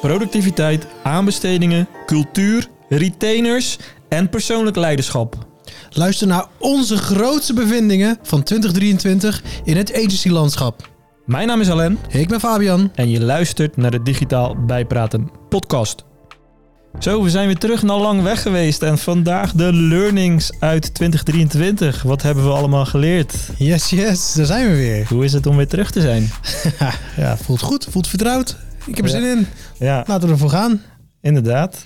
productiviteit, aanbestedingen, cultuur, retainers en persoonlijk leiderschap. Luister naar onze grootste bevindingen van 2023 in het agency-landschap. Mijn naam is Alain Ik ben Fabian. en je luistert naar de Digitaal Bijpraten podcast. Zo, we zijn weer terug na lang weg geweest en vandaag de learnings uit 2023. Wat hebben we allemaal geleerd? Yes, yes, daar zijn we weer. Hoe is het om weer terug te zijn? ja, voelt goed, voelt vertrouwd. Ik heb er zin in. Ja, Laten we ervoor gaan. Inderdaad.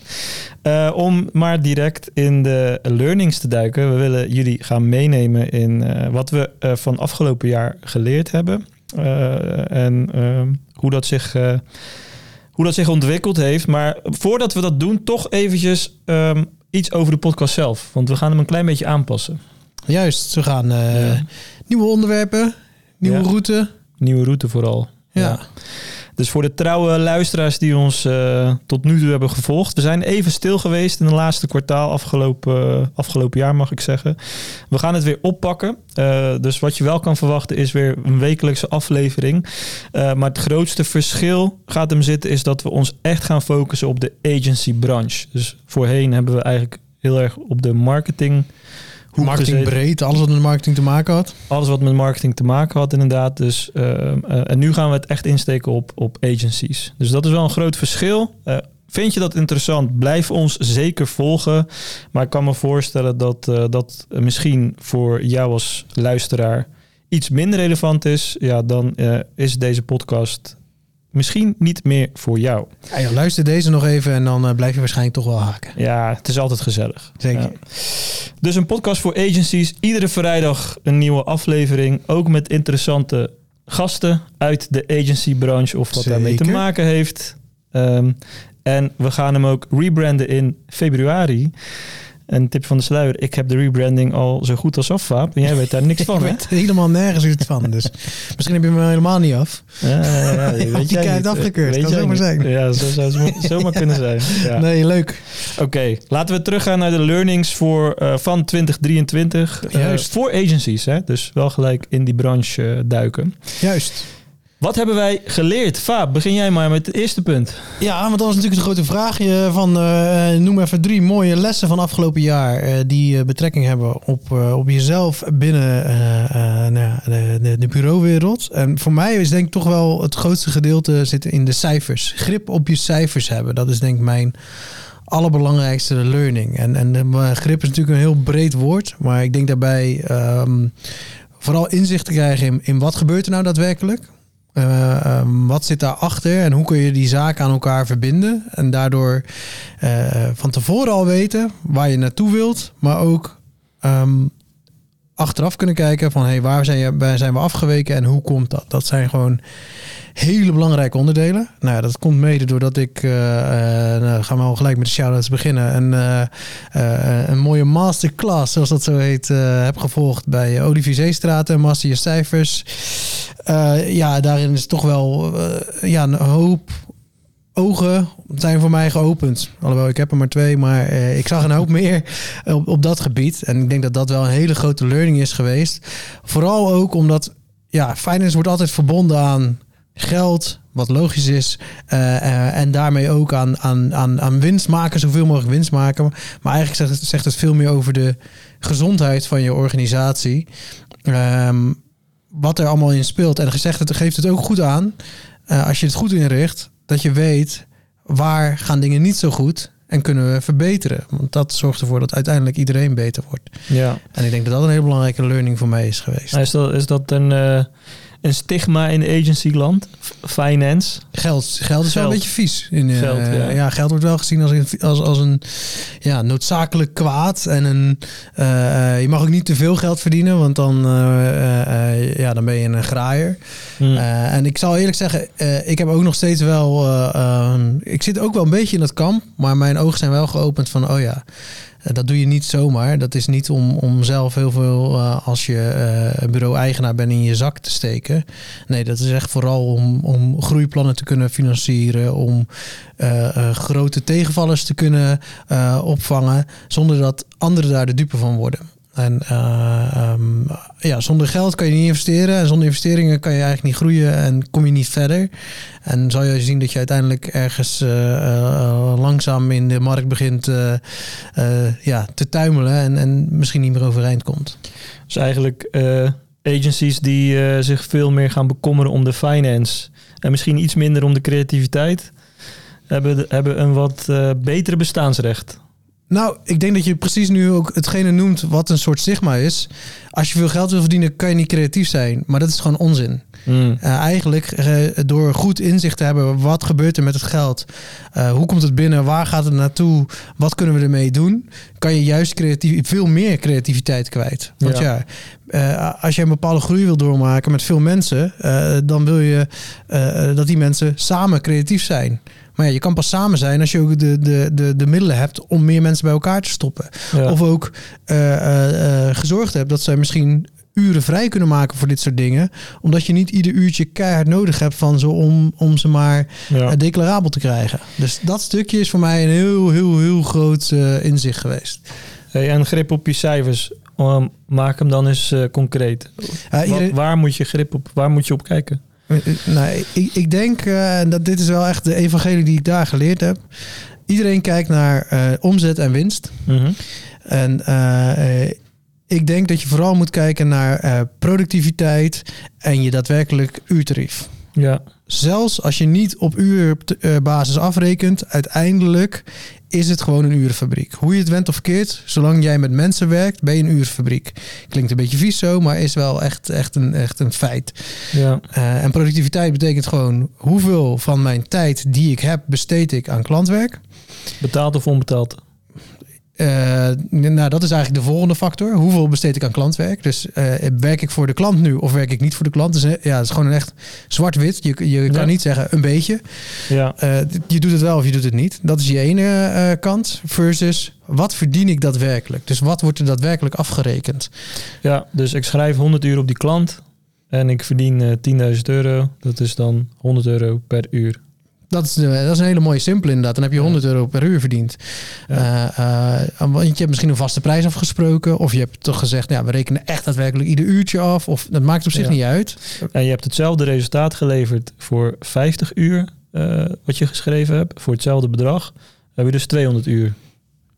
Eh, om maar direct in de learnings te duiken. We willen jullie gaan meenemen in eh, wat we eh, van afgelopen jaar geleerd hebben. En ehm, hoe, dat zich, hoe dat zich ontwikkeld heeft. Maar voordat we dat doen, toch eventjes ehm, iets over de podcast zelf. Want we gaan hem een klein beetje aanpassen. Juist, we gaan Ja. nieuwe onderwerpen, nieuwe Ja. route. Nieuwe route vooral. Ja. Dus voor de trouwe luisteraars die ons eh, tot nu toe hebben gevolgd. We zijn even stil geweest in het laatste kwartaal, afgelopen, eh, afgelopen jaar mag ik zeggen. We gaan het weer oppakken. Eh, dus wat je wel kan verwachten is weer een wekelijkse aflevering. Maar het grootste verschil gaat hem zitten is dat we ons echt gaan focussen op de agency branche. Dus voorheen hebben we eigenlijk heel erg op de marketing... hoek Marketing gezeten breed, alles wat met marketing te maken had. alles wat met marketing te maken had, inderdaad. Dus, ehm, eh, en nu gaan we het echt insteken op, op agencies. Dus dat is wel een groot verschil. Eh, vind je dat interessant? Blijf ons zeker volgen. Maar ik kan me voorstellen dat eh, dat misschien voor jou als luisteraar iets minder relevant is. Ja, dan is deze podcast misschien niet meer voor jou. Ja, joh, luister deze nog even en dan eh, blijf je waarschijnlijk toch wel haken. Ja, het is altijd gezellig. Zeker. Ja. Dus een podcast voor agencies. Iedere vrijdag een nieuwe aflevering. Ook met interessante gasten uit de agencybranche of wat daarmee te maken heeft. Ehm, en we gaan hem ook rebranden in februari. Een tip van de sluier. Ik heb de rebranding al zo goed als af, Vaap. En jij weet daar niks van, ik hè? weet helemaal nergens iets van. Dus misschien heb je me helemaal niet af. Ja, ja, ja, Want weet jij krijgt niet. afgekeurd. Weet Kan zomaar zijn. Ja, zo zou het zomaar kunnen zijn. Ja. Nee, leuk. Oké, laten we teruggaan naar de learnings voor, eh, van 2023. Eh, Juist. voor agencies, hè? dus wel gelijk in die branche eh, duiken. Juist. Wat hebben wij geleerd? Vaap, begin jij maar met het eerste punt. Ja, want dat was natuurlijk de grote vraag eh, van eh, noem even drie mooie lessen van afgelopen jaar eh, die betrekking hebben op, op jezelf binnen nou de, de, de bureauwereld. En voor mij is denk ik toch wel het grootste gedeelte zitten in de cijfers. Grip op je cijfers hebben. Dat is denk ik mijn allerbelangrijkste learning. En, en grip is natuurlijk een heel breed woord, maar ik denk daarbij ehm, vooral inzicht te krijgen in, in wat gebeurt er nou daadwerkelijk. Eh, ehm, wat zit daarachter en hoe kun je die zaken aan elkaar verbinden? En daardoor eh, van tevoren al weten waar je naartoe wilt, maar ook ehm, achteraf kunnen kijken van hey, waar, zijn je, waar zijn we afgeweken en hoe komt dat? Dat zijn gewoon hele belangrijke onderdelen. Nou dat komt mede doordat ik, eh, nou, gaan we al gelijk met de shout-outs beginnen, en, eh, een mooie masterclass, zoals dat zo heet, heb gevolgd bij Olivier Zeestraten, Master Je Cijfers. Ja, daarin is toch wel ja, een hoop ogen zijn voor mij geopend. Alhoewel, ik heb er maar twee, maar eh, ik zag een hoop meer op, op dat gebied. En ik denk dat dat wel een hele grote learning is geweest. Vooral ook omdat, ja, finance wordt altijd verbonden aan geld, wat logisch is. eh, eh, en daarmee ook aan, aan, aan, aan winst maken, zoveel mogelijk winst maken. Maar eigenlijk zegt zegt het veel meer over de gezondheid van je organisatie. Ehm, wat er allemaal in speelt. En gezegd, het geeft het ook goed aan, als je het goed inricht, dat je weet waar gaan dingen niet zo goed en kunnen we verbeteren. Want dat zorgt ervoor dat uiteindelijk iedereen beter wordt. Ja. En ik denk dat dat een hele belangrijke learning voor mij is geweest. Is dat, is dat een, eh, een stigma in agencyland? F- Finance? Geld, geld is wel een beetje vies. In, Geld, ja. ja. geld wordt wel gezien als een, als, als een ja, noodzakelijk kwaad. En een, eh, eh, je mag ook niet te veel geld verdienen, want dan, ja, dan ben je een graaier. Hm. Eh, en ik zal eerlijk zeggen, ik heb ook nog steeds wel. eh, ehm, ik zit ook wel een beetje in dat kamp, maar mijn ogen zijn wel geopend van: oh ja, dat doe je niet zomaar. Dat is niet om, om zelf heel veel, eh, als je eh, bureau-eigenaar bent, in je zak te steken. Nee, dat is echt vooral om, om groeiplannen te kunnen financieren, om eh, eh, grote tegenvallers te kunnen eh, opvangen, zonder dat anderen daar de dupe van worden. En eh, ehm, ja, zonder geld kan je niet investeren. En zonder investeringen kan je eigenlijk niet groeien en kom je niet verder. En zal je zien dat je uiteindelijk ergens eh, eh, langzaam in de markt begint ja, te tuimelen en, en misschien niet meer overeind komt. Dus eigenlijk agencies die zich veel meer gaan bekommeren om de finance en misschien iets minder om de creativiteit, hebben, hebben een wat betere bestaansrecht. Nou, ik denk dat je precies nu ook hetgene noemt wat een soort stigma is. Als je veel geld wil verdienen, kan je niet creatief zijn. Maar dat is gewoon onzin. Mm. Uh, eigenlijk uh, door goed inzicht te hebben, wat gebeurt er met het geld? Uh, hoe komt het binnen? Waar gaat het naartoe? Wat kunnen we ermee doen? Kan je juist creatief, veel meer creativiteit kwijt. Want ja, ja als je een bepaalde groei wil doormaken met veel mensen, eh, dan wil je dat die mensen samen creatief zijn. Maar ja, je kan pas samen zijn als je ook de, de, de, de middelen hebt om meer mensen bij elkaar te stoppen. Ja. Of ook gezorgd hebt dat zij misschien uren vrij kunnen maken voor dit soort dingen. Omdat je niet ieder uurtje keihard nodig hebt van ze om, om ze maar ja. declarabel te krijgen. Dus dat stukje is voor mij een heel, heel, heel groot uh, inzicht geweest. Hey, en grip op je cijfers. Um, maak hem dan eens uh, concreet. Uh, iedereen... Waar moet je grip op, waar moet je op kijken? Nou, ik, ik denk dat dit is wel echt de evangelie die ik daar geleerd heb. Iedereen kijkt naar omzet en winst. Mm -hmm. En ik denk dat je vooral moet kijken naar uh, productiviteit en je daadwerkelijk uurtarief. Ja. Zelfs als je niet op uurbasis afrekent, uiteindelijk is het gewoon een urenfabriek. Hoe je het went of keert, zolang jij met mensen werkt, ben je een urenfabriek. Klinkt een beetje vies zo, maar is wel echt, echt, een, echt een feit. Ja. Uh, en productiviteit betekent gewoon hoeveel van mijn tijd die ik heb, besteed ik aan klantwerk. Betaald of onbetaald? Uh, nou, dat is eigenlijk de volgende factor. Hoeveel besteed ik aan klantwerk? Dus uh, werk ik voor de klant nu of werk ik niet voor de klant? Dus ja, het is gewoon een echt zwart-wit. Je, je kan ja. niet zeggen een beetje. Ja. Uh, je doet het wel of je doet het niet. Dat is je ene kant. Versus wat verdien ik daadwerkelijk? Dus wat wordt er daadwerkelijk afgerekend? Ja, dus ik schrijf 100 uur op die klant en ik verdien 10.000 euro. Dat is dan 100 euro per uur. Dat is, dat is een hele mooie simpel inderdaad. Dan heb je 100 euro per uur verdiend. Ja. Uh, uh, want je hebt misschien een vaste prijs afgesproken. Of je hebt toch gezegd, ja, we rekenen echt daadwerkelijk ieder uurtje af. Of dat maakt op zich ja. niet uit. En je hebt hetzelfde resultaat geleverd voor 50 uur uh, wat je geschreven hebt. Voor hetzelfde bedrag. Dan heb je dus 200 uur.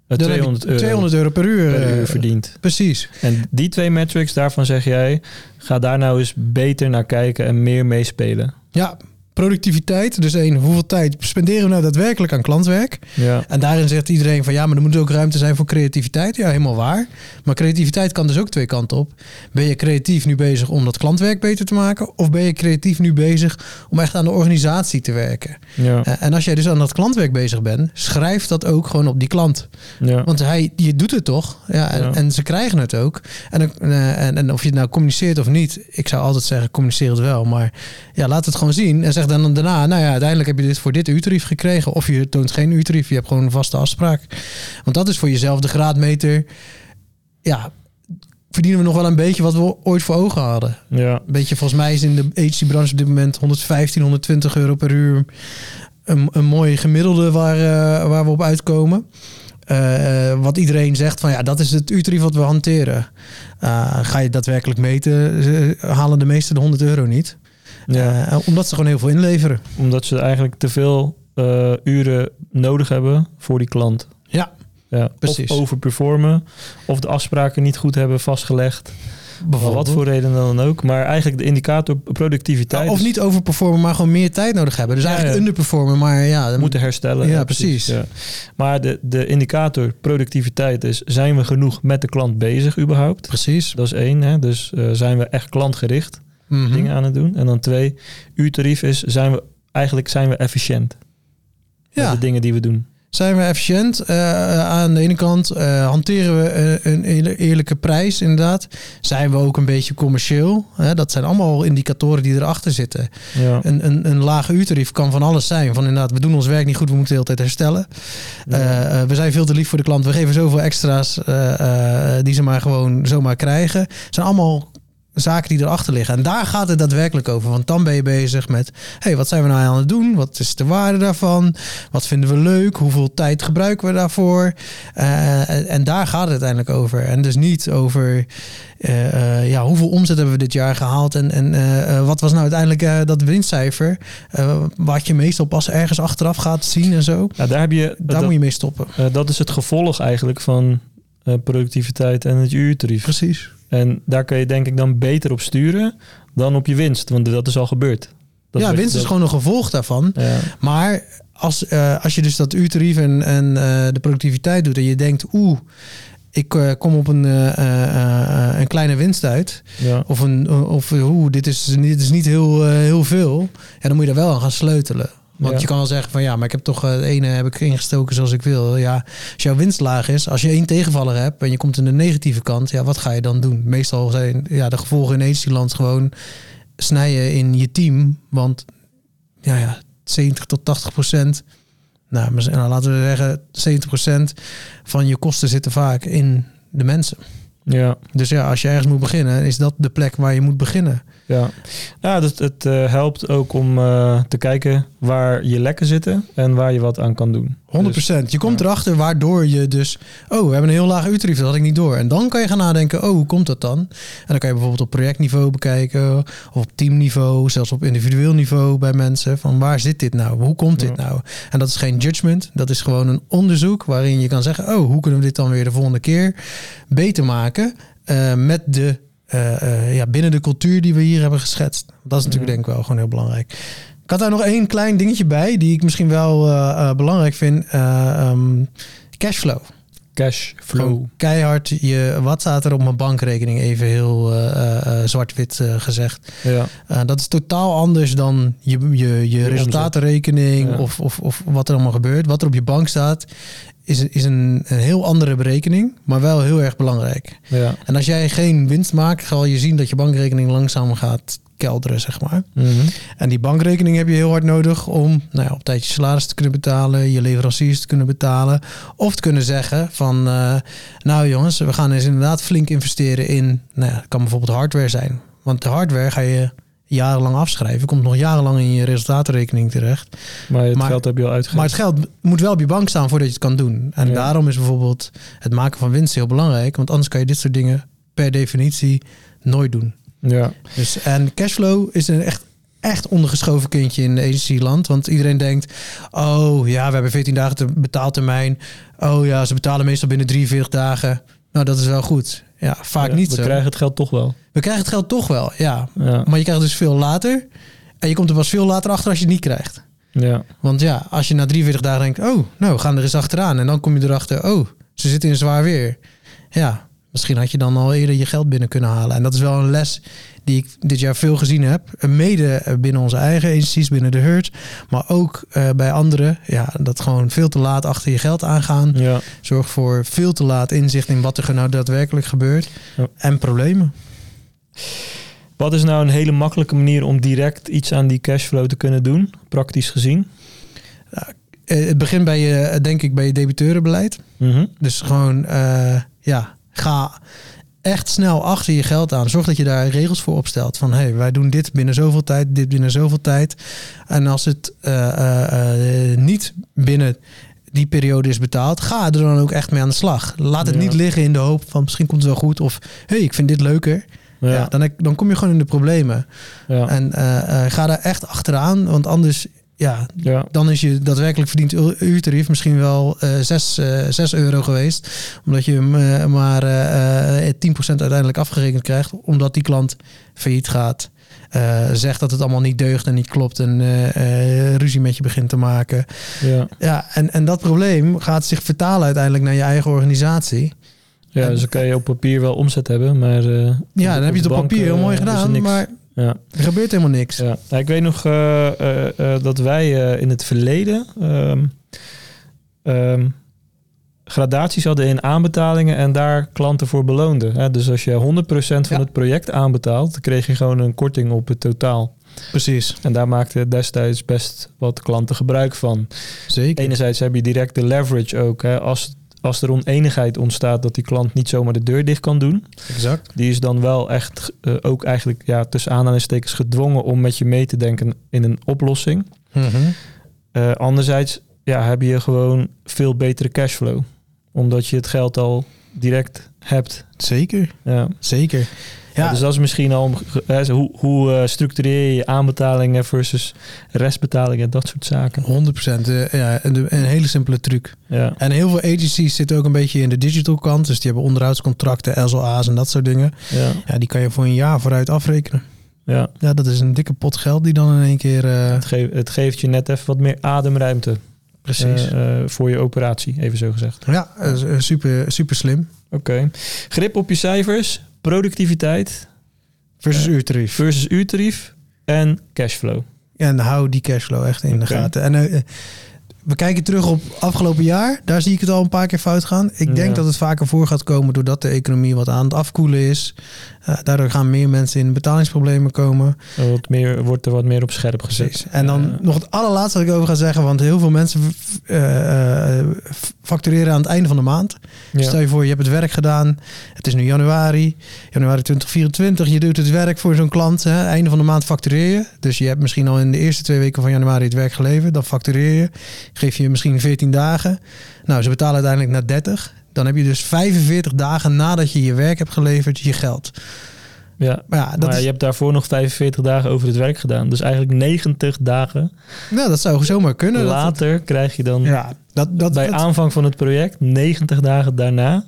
200 euro, 200 euro per uur, per uur verdiend. Precies. En die twee metrics, daarvan zeg jij, ga daar nou eens beter naar kijken en meer meespelen. Ja, productiviteit. Dus één, hoeveel tijd spenderen we nou daadwerkelijk aan klantwerk? Ja. En daarin zegt iedereen van ja, maar er moet ook ruimte zijn voor creativiteit. Ja, helemaal waar. Maar creativiteit kan dus ook twee kanten op. Ben je creatief nu bezig om dat klantwerk beter te maken? Of ben je creatief nu bezig om echt aan de organisatie te werken? Ja. En als jij dus aan dat klantwerk bezig bent, schrijf dat ook gewoon op die klant. Ja. Want hij, je doet het toch? Ja, en, Ja. en ze krijgen het ook. En, eh, en, en of je het nou communiceert of niet, ik zou altijd zeggen, communiceer het wel. Maar ja, laat het gewoon zien. En zeg dan daarna, nou ja, uiteindelijk heb je dit voor dit uurtarief gekregen. Of je toont geen uurtarief, je hebt gewoon een vaste afspraak. Want dat is voor jezelf de graadmeter. Ja, verdienen we nog wel een beetje wat we ooit voor ogen hadden. Ja. Een beetje, volgens mij is in de agency-branche op dit moment 115, 120 euro per uur. Een, een mooie gemiddelde waar, uh, waar we op uitkomen. Uh, wat iedereen zegt van ja, dat is het uurtarief wat we hanteren. Uh, ga je daadwerkelijk meten, halen de meesten de 100 euro niet. Ja. Omdat ze gewoon heel veel inleveren. Omdat ze eigenlijk te veel uh, uren nodig hebben voor die klant. Ja, ja. precies. Of overperformen, of de afspraken niet goed hebben vastgelegd. Wat voor reden dan ook. Maar eigenlijk de indicator productiviteit. Ja, of niet overperformen, maar gewoon meer tijd nodig hebben. Dus ja, eigenlijk ja. underperformen, maar ja. Dan Moeten herstellen. Ja, precies. precies maar de, de indicator productiviteit is, zijn we genoeg met de klant bezig überhaupt? Precies. Dat is één. Hè? Dus uh, zijn we echt klantgericht? Mhm. Mm -hmm. dingen aan het doen. En dan twee, uurtarief is, zijn we eigenlijk zijn we efficiënt ja. de dingen die we doen. Zijn we efficiënt? Uh, aan de ene kant uh, hanteren we een eerlijke prijs, inderdaad. Zijn we ook een beetje commercieel? Hè? Dat zijn allemaal indicatoren die erachter zitten. Ja. Een, een, een lage uurtarief kan van alles zijn. Van inderdaad, we doen ons werk niet goed, we moeten de hele tijd herstellen. Ja. Uh, we zijn veel te lief voor de klant. We geven zoveel extra's die ze maar gewoon zomaar krijgen. Het zijn allemaal zaken die erachter liggen. En daar gaat het daadwerkelijk over. Want dan ben je bezig met, hey, wat zijn we nou aan het doen? Wat is de waarde daarvan? Wat vinden we leuk? Hoeveel tijd gebruiken we daarvoor? Uh, en daar gaat het uiteindelijk over. En dus niet over, uh, uh, ja, hoeveel omzet hebben we dit jaar gehaald? En, en wat was nou uiteindelijk dat winstcijfer? wat je meestal pas ergens achteraf gaat zien en zo. Ja, daar heb je, daar dat, moet je mee stoppen. dat is het gevolg eigenlijk van productiviteit en het uurtarief. Precies. En daar kun je denk ik dan beter op sturen dan op je winst, want dat is al gebeurd. Dat ja, winst is gewoon een gevolg daarvan. Ja. Maar als, uh, als je dus dat uurtarief en, en uh, de productiviteit doet en je denkt, oeh, ik uh, kom op een, een kleine winst uit. Ja. Of, een, of oeh, dit is, dit is niet heel, heel veel. Ja, dan moet je daar wel aan gaan sleutelen. Want je kan wel zeggen van ja, maar ik heb toch het ene heb ik ingestoken zoals ik wil. Ja, als jouw winst laag is, als je één tegenvaller hebt en je komt in de negatieve kant, ja, wat ga je dan doen? Meestal zijn ja, de gevolgen in land gewoon snijden in je team. Want ja, ja 70 tot 80 procent, nou, nou laten we zeggen 70 procent van je kosten zitten vaak in de mensen. Ja. Dus ja, als je ergens moet beginnen, is dat de plek waar je moet beginnen. Ja, ja dus het uh, helpt ook om uh, te kijken waar je lekken zitten en waar je wat aan kan doen. 100%. Dus, je komt ja. erachter waardoor je dus... Oh, we hebben een heel laag uurtarief, dat had ik niet door. En dan kan je gaan nadenken, oh, hoe komt dat dan? En dan kan je bijvoorbeeld op projectniveau bekijken... of op teamniveau, zelfs op individueel niveau bij mensen. Van waar zit dit nou? Hoe komt dit nou? En dat is geen judgment. Dat is gewoon een onderzoek waarin je kan zeggen... oh, hoe kunnen we dit dan weer de volgende keer beter maken... Uh, met de uh, uh, ja, binnen de cultuur die we hier hebben geschetst. Dat is natuurlijk denk ik wel gewoon heel belangrijk. Ik had daar nog één klein dingetje bij, die ik misschien wel uh, belangrijk vind. Um, cashflow. Cashflow. keihard, je, wat staat er op mijn bankrekening? Even heel zwart-wit gezegd. Ja. dat is totaal anders dan je, je, je resultatenrekening ja. of, of, of wat er allemaal gebeurt. Wat er op je bank staat, is, is een, een heel andere berekening, maar wel heel erg belangrijk. Ja. En als jij geen winst maakt, zal je zien dat je bankrekening langzaam gaat kelderen, zeg maar. -hmm. En die bankrekening heb je heel hard nodig om nou ja, op tijd je salaris te kunnen betalen, je leveranciers te kunnen betalen. Of te kunnen zeggen van, uh, nou jongens, we gaan eens inderdaad flink investeren in, nou ja, het kan bijvoorbeeld hardware zijn. Want de hardware ga je jarenlang afschrijven. Komt nog jarenlang in je resultatenrekening terecht. Maar het geld heb je al uitgegeven. Maar het geld moet wel op je bank staan voordat je het kan doen. En Ja. daarom is bijvoorbeeld het maken van winst heel belangrijk. Want anders kan je dit soort dingen per definitie nooit doen. Ja, Dus, en cashflow is een echt, echt ondergeschoven kindje in agencyland. Want iedereen denkt, oh ja, we hebben 14 dagen te betaaltermijn. Oh ja, ze betalen meestal binnen 43 dagen. Nou, dat is wel goed. Ja, vaak Ja, niet we zo. krijgen het geld toch wel. We krijgen het geld toch wel, ja. Ja, Maar je krijgt het dus veel later. En je komt er pas veel later achter als je het niet krijgt. ja, Want ja, als je na 43 dagen denkt, oh, nou, we gaan er eens achteraan. En dan kom je erachter, oh, ze zitten in zwaar weer. Ja, misschien had je dan al eerder je geld binnen kunnen halen. En dat is wel een les die ik dit jaar veel gezien heb. Mede binnen onze eigen agencies, binnen de Hurt. Maar ook eh, bij anderen. Ja, dat gewoon veel te laat achter je geld aangaan. ja. Zorgt voor veel te laat inzicht in wat er nou daadwerkelijk gebeurt. Ja. En problemen. Wat is nou een hele makkelijke manier om direct iets aan die cashflow te kunnen doen, praktisch gezien? Eh, het begint bij je, denk ik, bij je debiteurenbeleid. Mhm. Dus gewoon, eh, ja, ga echt snel achter je geld aan. Zorg dat je daar regels voor opstelt. Van, hey, wij doen dit binnen zoveel tijd, dit binnen zoveel tijd. En als het eh, eh, eh, niet binnen die periode is betaald, ga er dan ook echt mee aan de slag. Laat het Ja. niet liggen in de hoop van misschien komt het wel goed. Of, hé, hey, ik vind dit leuker. Ja. Ja, dan, dan kom je gewoon in de problemen. ja, En ga daar echt achteraan, want anders... Ja, ja, dan is je daadwerkelijk verdiend uurtarief misschien wel eh 6, eh 6 euro geweest. Omdat je hem eh, maar eh, eh, 10% uiteindelijk afgerekend krijgt. Omdat die klant failliet gaat. eh, zegt dat het allemaal niet deugt en niet klopt. En eh, eh, ruzie met je begint te maken. ja. Ja, en, en dat probleem gaat zich vertalen uiteindelijk naar je eigen organisatie. Ja, dus dan kan je op papier wel omzet hebben, maar... eh, Ja, dan heb je het op bank, papier heel eh, mooi gedaan. Maar Ja, er gebeurt helemaal niks. ja. Nou, ik weet nog eh, eh, eh, dat wij in het verleden ehm, ehm, gradaties hadden in aanbetalingen en daar klanten voor beloonden. Hè? Dus als je 100% van Ja. het project aanbetaalt, dan kreeg je gewoon een korting op het totaal. Precies. En daar maakten destijds best wat klanten gebruik van. Zeker. Enerzijds heb je direct de leverage ook. Hè? Als, als er oneenigheid ontstaat dat die klant niet zomaar de deur dicht kan doen. Exact. Die is dan wel echt eh, ook eigenlijk ja, tussen aanhalingstekens gedwongen om met je mee te denken in een oplossing. Mhm. Eh, anderzijds ja, heb je gewoon veel betere cashflow. Omdat je het geld al direct hebt. Zeker, Ja. zeker. Ja, Dus dat is misschien al... hoe hoe eh, structureer je je aanbetalingen versus restbetalingen, dat soort zaken. 100%. eh, ja, een, een hele simpele truc. Ja, En heel veel agencies zitten ook een beetje in de digital kant. Dus die hebben onderhoudscontracten, SLA's en dat soort dingen. ja, Ja, die kan je voor een jaar vooruit afrekenen. ja. Ja, dat is een dikke pot geld die dan in één keer... eh, Het, geeft, het geeft je net even wat meer ademruimte precies. voor je operatie, even zo gezegd. ja, super, super slim. Oké. Grip op je cijfers, productiviteit Versus Ja. uurtarief. versus uurtarief en cashflow. En hou die cashflow echt in de gaten. En eh, we kijken terug op afgelopen jaar. Daar zie ik het al een paar keer fout gaan. Ik denk Ja. dat het vaker voor gaat komen doordat de economie wat aan het afkoelen is. Eh, daardoor gaan meer mensen in betalingsproblemen komen. Wat meer, wordt er wat meer op scherp gezet. Precies. En dan nog het allerlaatste wat ik over ga zeggen. Want heel veel mensen eh, eh, factureren aan het einde van de maand. ja. Stel je voor, je hebt het werk gedaan. Het is nu januari. Januari 2024. Je doet het werk voor zo'n klant. Hè. Einde van de maand factureer je. Dus je hebt misschien al in de eerste twee weken van januari het werk geleverd. Dan factureer je. Geef je misschien 14 dagen. Nou, ze betalen uiteindelijk na 30. Dan heb je dus 45 dagen nadat je je werk hebt geleverd je geld. ja. Maar ja, dat, maar is, je hebt daarvoor nog 45 dagen over het werk gedaan. Dus eigenlijk 90 dagen nou, dat zou zomaar kunnen. Dat- later krijg je dan ja, dat, dat, bij dat- aanvang van het project, 90 dagen daarna.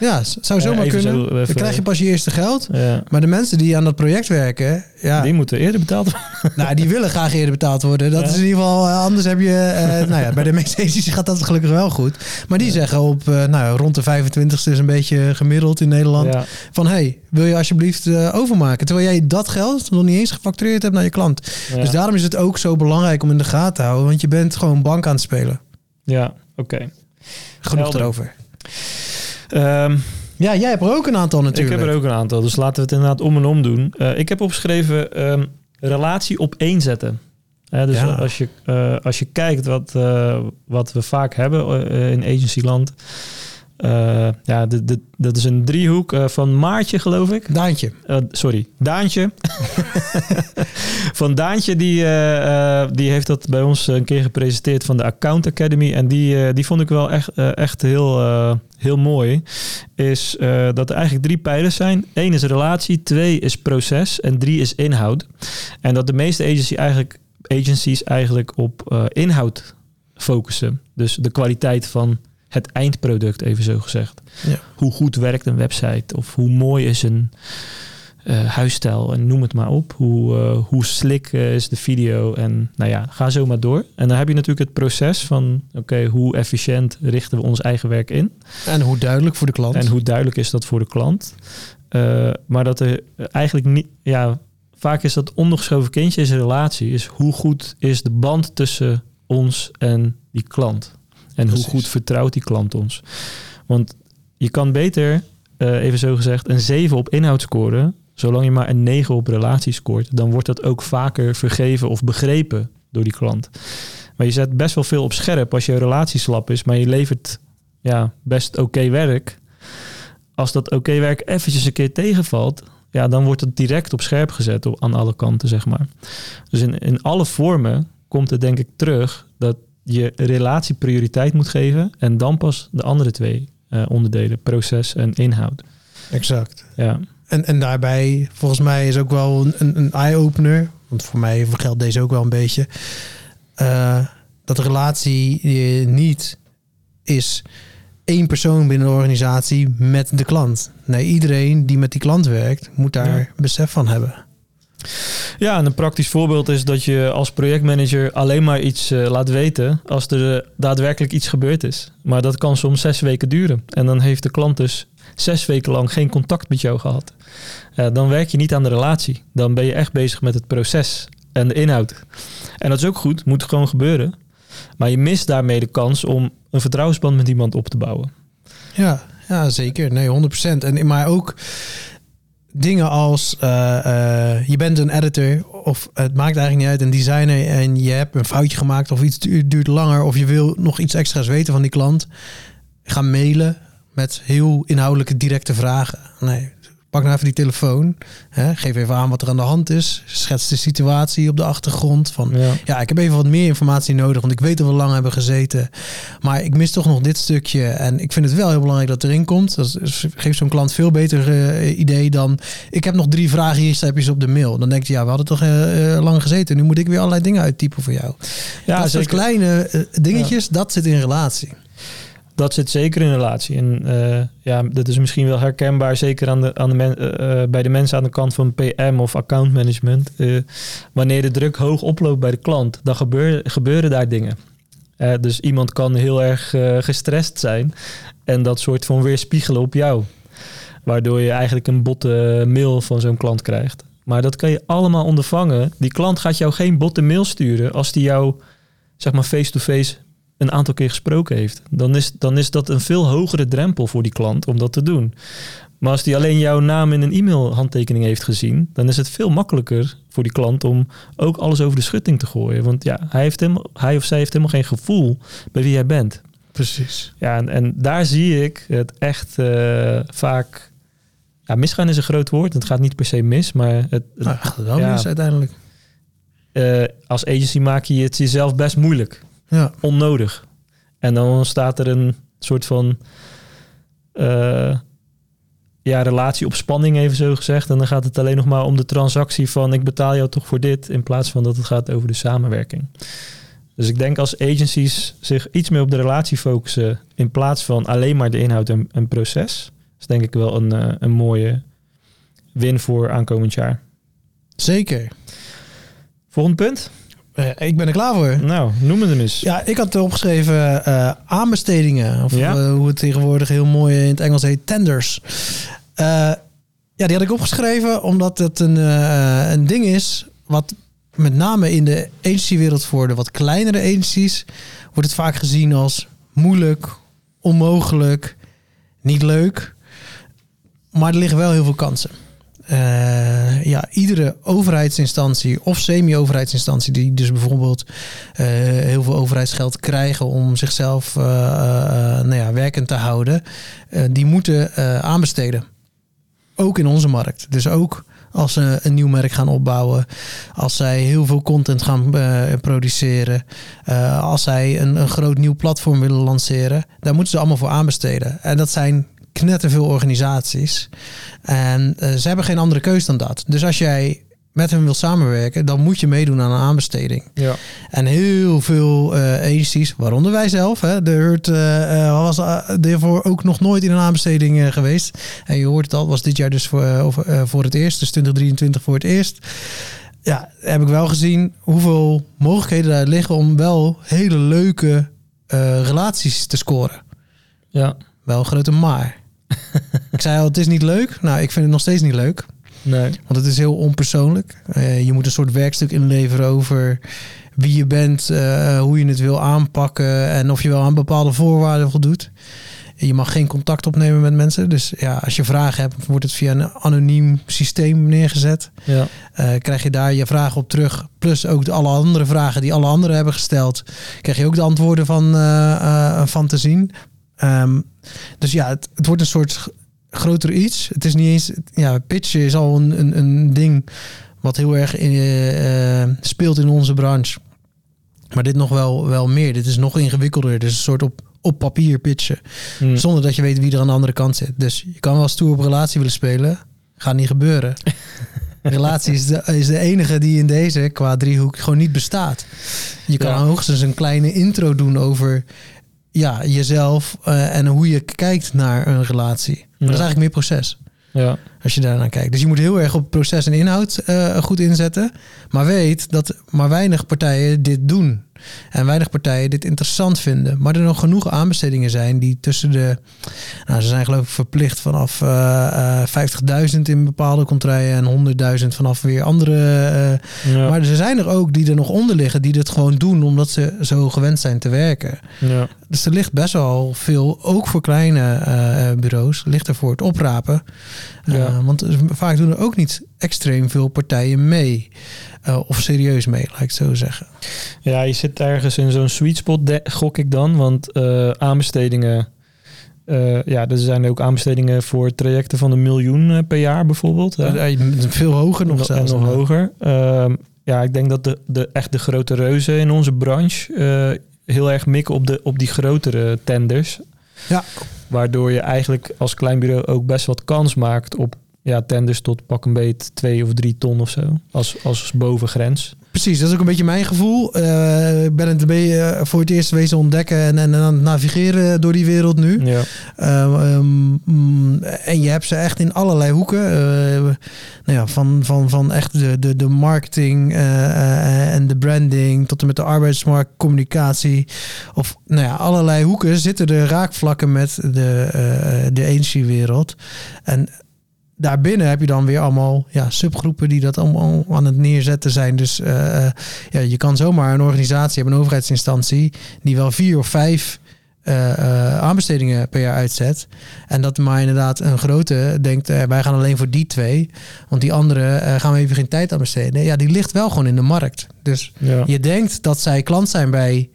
Ja, zou Eh, zomaar even kunnen. zo, even- Dan krijg je pas je eerste geld. Ja. Maar de mensen die aan dat project werken, ja, Die moeten eerder betaald worden. Nou, die willen graag eerder betaald worden. Dat Ja. is in ieder geval, eh, anders heb je, eh, nou ja, bij de meeste agencies gaat dat gelukkig wel goed. Maar die zeggen op, eh, nou, rond de 25ste is een beetje gemiddeld in Nederland. Van, hey, wil je alsjeblieft eh, overmaken? Terwijl jij dat geld nog niet eens gefactureerd hebt naar je klant. Dus daarom is het ook zo belangrijk om in de gaten te houden. Want je bent gewoon bank aan het spelen. ja, oké. Genoeg Helder. erover. Ehm, Ja, jij hebt er ook een aantal natuurlijk. Ik heb er ook een aantal, dus laten we het inderdaad om en om doen. Eh, ik heb opgeschreven ehm, relatie op één zetten. Dus Ja. als, je, eh, als je kijkt wat, eh, wat we vaak hebben in agencyland. Eh ja, de, de, dat is een driehoek eh, van Maartje, geloof ik. Daantje. Eh, sorry, Daantje. van Daantje, die, die heeft dat bij ons een keer gepresenteerd van de Account Academy. En die, die vond ik wel echt, echt heel, heel mooi. Is dat er eigenlijk drie pijlers zijn. Eén is relatie, twee is proces en drie is inhoud. En dat de meeste agency eigenlijk, agencies eigenlijk op inhoud focussen. Dus de kwaliteit van het eindproduct, even zo gezegd. Ja. Hoe goed werkt een website of hoe mooi is een eh, huisstijl en noem het maar op. Hoe, eh, hoe slick eh, is de video en nou ja, ga zo maar door. En dan heb je natuurlijk het proces van oké, hoe efficiënt richten we ons eigen werk in? En hoe duidelijk voor de klant. En hoe duidelijk is dat voor de klant? Maar dat er eigenlijk niet, ja, vaak is dat ondergeschoven kindje is een relatie. Is hoe goed is de band tussen ons en die klant? En Precies. hoe goed vertrouwt die klant ons? Want je kan beter, eh, even zo gezegd, een 7 op inhoud scoren. Zolang je maar een 9 op relatie scoort, dan wordt dat ook vaker vergeven of begrepen door die klant. Maar je zet best wel veel op scherp als je relatie slap is, maar je levert ja, best oké werk. Als dat oké werk eventjes een keer tegenvalt, ja, dan wordt het direct op scherp gezet op, aan alle kanten, zeg maar. Dus in, in alle vormen komt het denk ik terug dat je relatie prioriteit moet geven en dan pas de andere twee eh, onderdelen, proces en inhoud. Exact. Ja, En, en daarbij, volgens mij is ook wel een, een, eye-opener. Want voor mij geldt deze ook wel een beetje. eh, dat de relatie eh, niet is één persoon binnen de organisatie met de klant. Nee, iedereen die met die klant werkt, moet daar Ja. besef van hebben. Ja, en een praktisch voorbeeld is dat je als projectmanager alleen maar iets eh, laat weten als er eh, daadwerkelijk iets gebeurd is. Maar dat kan soms zes weken duren. En dan heeft de klant dus zes weken lang geen contact met jou gehad. Ja, dan werk je niet aan de relatie. Dan ben je echt bezig met het proces en de inhoud. En dat is ook goed, moet gewoon gebeuren. Maar je mist daarmee de kans om een vertrouwensband met iemand op te bouwen. Ja, ja zeker. Nee, 100%. En, maar ook dingen als eh, eh, je bent een editor of het maakt eigenlijk niet uit, een designer en je hebt een foutje gemaakt of iets du- duurt langer of je wil nog iets extra's weten van die klant. ga mailen met heel inhoudelijke directe vragen. Nee, pak nou even die telefoon. Hè, geef even aan wat er aan de hand is. Schets de situatie op de achtergrond. Van, Ja. ja, ik heb even wat meer informatie nodig, want ik weet dat we lang hebben gezeten. Maar ik mis toch nog dit stukje. En ik vind het wel heel belangrijk dat erin komt. Dat geeft zo'n klant veel beter eh, idee dan... ik heb nog drie vragen, hier heb je ze op de mail. Dan denk je, ja, we hadden toch eh, eh, lang gezeten. Nu moet ik weer allerlei dingen uittypen voor jou. Ja, dat soort kleine dingetjes, dat zit in relatie. Dat zit zeker in relatie. En eh, ja, dat is misschien wel herkenbaar, zeker aan de, aan de men, eh, eh, bij de mensen aan de kant van PM of account management. Wanneer de druk hoog oploopt bij de klant, dan gebeuren, daar dingen. Dus iemand kan heel erg gestrest zijn en dat soort van weerspiegelen op jou. Waardoor je eigenlijk een botte mail van zo'n klant krijgt. Maar dat kan je allemaal ondervangen. Die klant gaat jou geen botte mail sturen als die jou, zeg maar, face-to-face een aantal keer gesproken heeft. Dan is, dan is dat een veel hogere drempel voor die klant om dat te doen. Maar als die alleen jouw naam in een e-mailhandtekening heeft gezien, dan is het veel makkelijker voor die klant om ook alles over de schutting te gooien. Want ja, hij, heeft helemaal, hij of zij heeft helemaal geen gevoel bij wie jij bent. Precies. Ja, en, en daar zie ik het echt eh, vaak. Ja, misgaan is een groot woord. Het gaat niet per se mis, maar het, het- Nou, gaat het wel Ja. mis uiteindelijk. eh, als agency maak je het jezelf best moeilijk. Ja. onnodig. En dan ontstaat er een soort van eh, ja, relatie op spanning, even zo gezegd. En dan gaat het alleen nog maar om de transactie van ik betaal jou toch voor dit, in plaats van dat het gaat over de samenwerking. Dus ik denk als agencies zich iets meer op de relatie focussen, in plaats van alleen maar de inhoud en, en proces, is denk ik wel een, eh, een mooie win voor aankomend jaar. Zeker. Volgend punt? Eh, ik ben er klaar voor. Nou, noem het hem eens. Ja, ik had opgeschreven eh, aanbestedingen. Of Ja. eh, hoe het tegenwoordig heel mooi in het Engels heet, tenders. Ja, die had ik opgeschreven omdat het een, een ding is wat met name in de agencywereld voor de wat kleinere agencies wordt het vaak gezien als moeilijk, onmogelijk, niet leuk. Maar er liggen wel heel veel kansen. Eh, ja, iedere overheidsinstantie of semi-overheidsinstantie die dus bijvoorbeeld eh, heel veel overheidsgeld krijgen om zichzelf eh, nou ja, werkend te houden, die moeten aanbesteden. Ook in onze markt. Dus ook als ze een nieuw merk gaan opbouwen, als zij heel veel content gaan produceren, als zij een, een groot nieuw platform willen lanceren, daar moeten ze allemaal voor aanbesteden. En dat zijn knetterveel organisaties. En eh, ze hebben geen andere keus dan dat. Dus als jij met hen wil samenwerken, dan moet je meedoen aan een aanbesteding. Ja. En heel veel eh agencies, waaronder wij zelf, hè, de Hurt eh, was uh, daarvoor ook nog nooit in een aanbesteding geweest. En je hoort het al, was dit jaar dus voor, over, eh, voor het eerst, dus 2023 voor het eerst. Ja, heb ik wel gezien hoeveel mogelijkheden daar liggen om wel hele leuke relaties te scoren. Ja. Wel een grote maar. ik zei al, het is niet leuk. Nou, ik vind het nog steeds niet leuk. Nee. Want het is heel onpersoonlijk. Eh, je moet een soort werkstuk inleveren over wie je bent, eh, hoe je het wil aanpakken en of je wel aan bepaalde voorwaarden voldoet. Je mag geen contact opnemen met mensen. Dus ja, als je vragen hebt, wordt het via een anoniem systeem neergezet. Ja. Eh, krijg je daar je vragen op terug. Plus ook de alle andere vragen die alle anderen hebben gesteld. Krijg je ook de antwoorden van, van te zien. Ehm, dus ja, het, het wordt een soort groter iets. Het is niet eens... Ja, pitchen is al een, een, een ding wat heel erg in, eh, eh, speelt in onze branche. Maar dit nog wel, wel meer. Dit is nog ingewikkelder. Is een soort op, op papier pitchen. Hm. Zonder dat je weet wie er aan de andere kant zit. Dus je kan wel stoer op relatie willen spelen. Gaat niet gebeuren. relatie is de, is de enige die in deze qua driehoek gewoon niet bestaat. Je kan Ja. hoogstens een kleine intro doen over ja, jezelf eh, en hoe je kijkt naar een relatie. Maar dat is eigenlijk meer proces. Ja. Als je daarnaar kijkt. Dus je moet heel erg op proces en inhoud eh, goed inzetten. Maar weet dat maar weinig partijen dit doen. En weinig partijen dit interessant vinden. Maar er nog genoeg aanbestedingen zijn die tussen de... Nou, ze zijn geloof ik verplicht vanaf eh, eh, 50.000 in bepaalde contraien... en 100.000 vanaf weer andere... eh, Ja. Maar er zijn er ook die er nog onder liggen... die dit gewoon doen omdat ze zo gewend zijn te werken. ja. Dus er ligt best wel veel, ook voor kleine eh, bureaus, ligt er voor het oprapen. Eh, Ja. want vaak doen er ook niet extreem veel partijen mee. Eh, of serieus mee, laat ik het zo zeggen. Ja, je zit ergens in zo'n sweet spot, gok ik dan. Want aanbestedingen ja, er zijn ook aanbestedingen voor trajecten van een miljoen per jaar bijvoorbeeld. veel hoger nog en zelfs. nog hoger. Ehm, ja, ik denk dat de, de, echt de grote reuzen in onze branche heel erg mikken op, de, op die grotere tenders. Ja. Waardoor je eigenlijk als klein bureau ook best wat kans maakt op ja, tenders tot pak een beet twee of drie ton of zo. Als, als bovengrens. Precies, dat is ook een beetje mijn gevoel. Eh, ik ben het beetje eh, voor het eerst wezen ontdekken en, en aan het navigeren door die wereld nu. Ja, Uh, um, mm, en je hebt ze echt in allerlei hoeken. Uh, nou ja, van, van, van echt de, de, de marketing uh, uh, en de branding tot en met de arbeidsmarkt, communicatie. Of nou ja, allerlei hoeken zitten er raakvlakken met de, uh, de agency-wereld. En daarbinnen heb je dan weer allemaal ja, subgroepen die dat allemaal aan het neerzetten zijn. Dus uh, ja, je kan zomaar een organisatie hebben, een overheidsinstantie, die wel vier of vijf uh, uh, aanbestedingen per jaar uitzet. En dat maar inderdaad een grote denkt, uh, wij gaan alleen voor die twee. Want die andere gaan we even geen tijd aan besteden. Ja, die ligt wel gewoon in de markt. Dus ja. je denkt dat zij klant zijn bij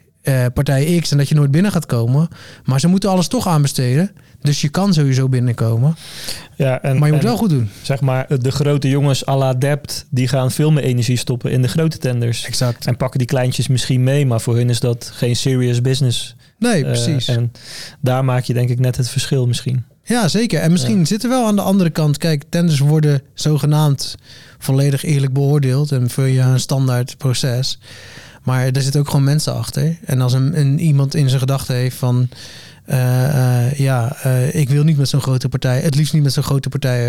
partij X en dat je nooit binnen gaat komen. Maar ze moeten alles toch aanbesteden. Dus je kan sowieso binnenkomen. Ja, en, maar je moet en, wel goed doen. Zeg maar, de grote jongens à la Dept, die gaan veel meer energie stoppen in de grote tenders. Exact. En pakken die kleintjes misschien mee, maar voor hun is dat geen serious business. Nee, precies. Uh, en daar maak je denk ik net het verschil misschien. Ja, zeker. En misschien ja. zit er wel aan de andere kant. Kijk, tenders worden zogenaamd volledig eerlijk beoordeeld. En vul je een standaard proces. Maar er zitten ook gewoon mensen achter. En als een, een iemand in zijn gedachten heeft van... Uh, uh, ja, uh, ik wil niet met zo'n grote partij, het liefst niet met zo'n grote partij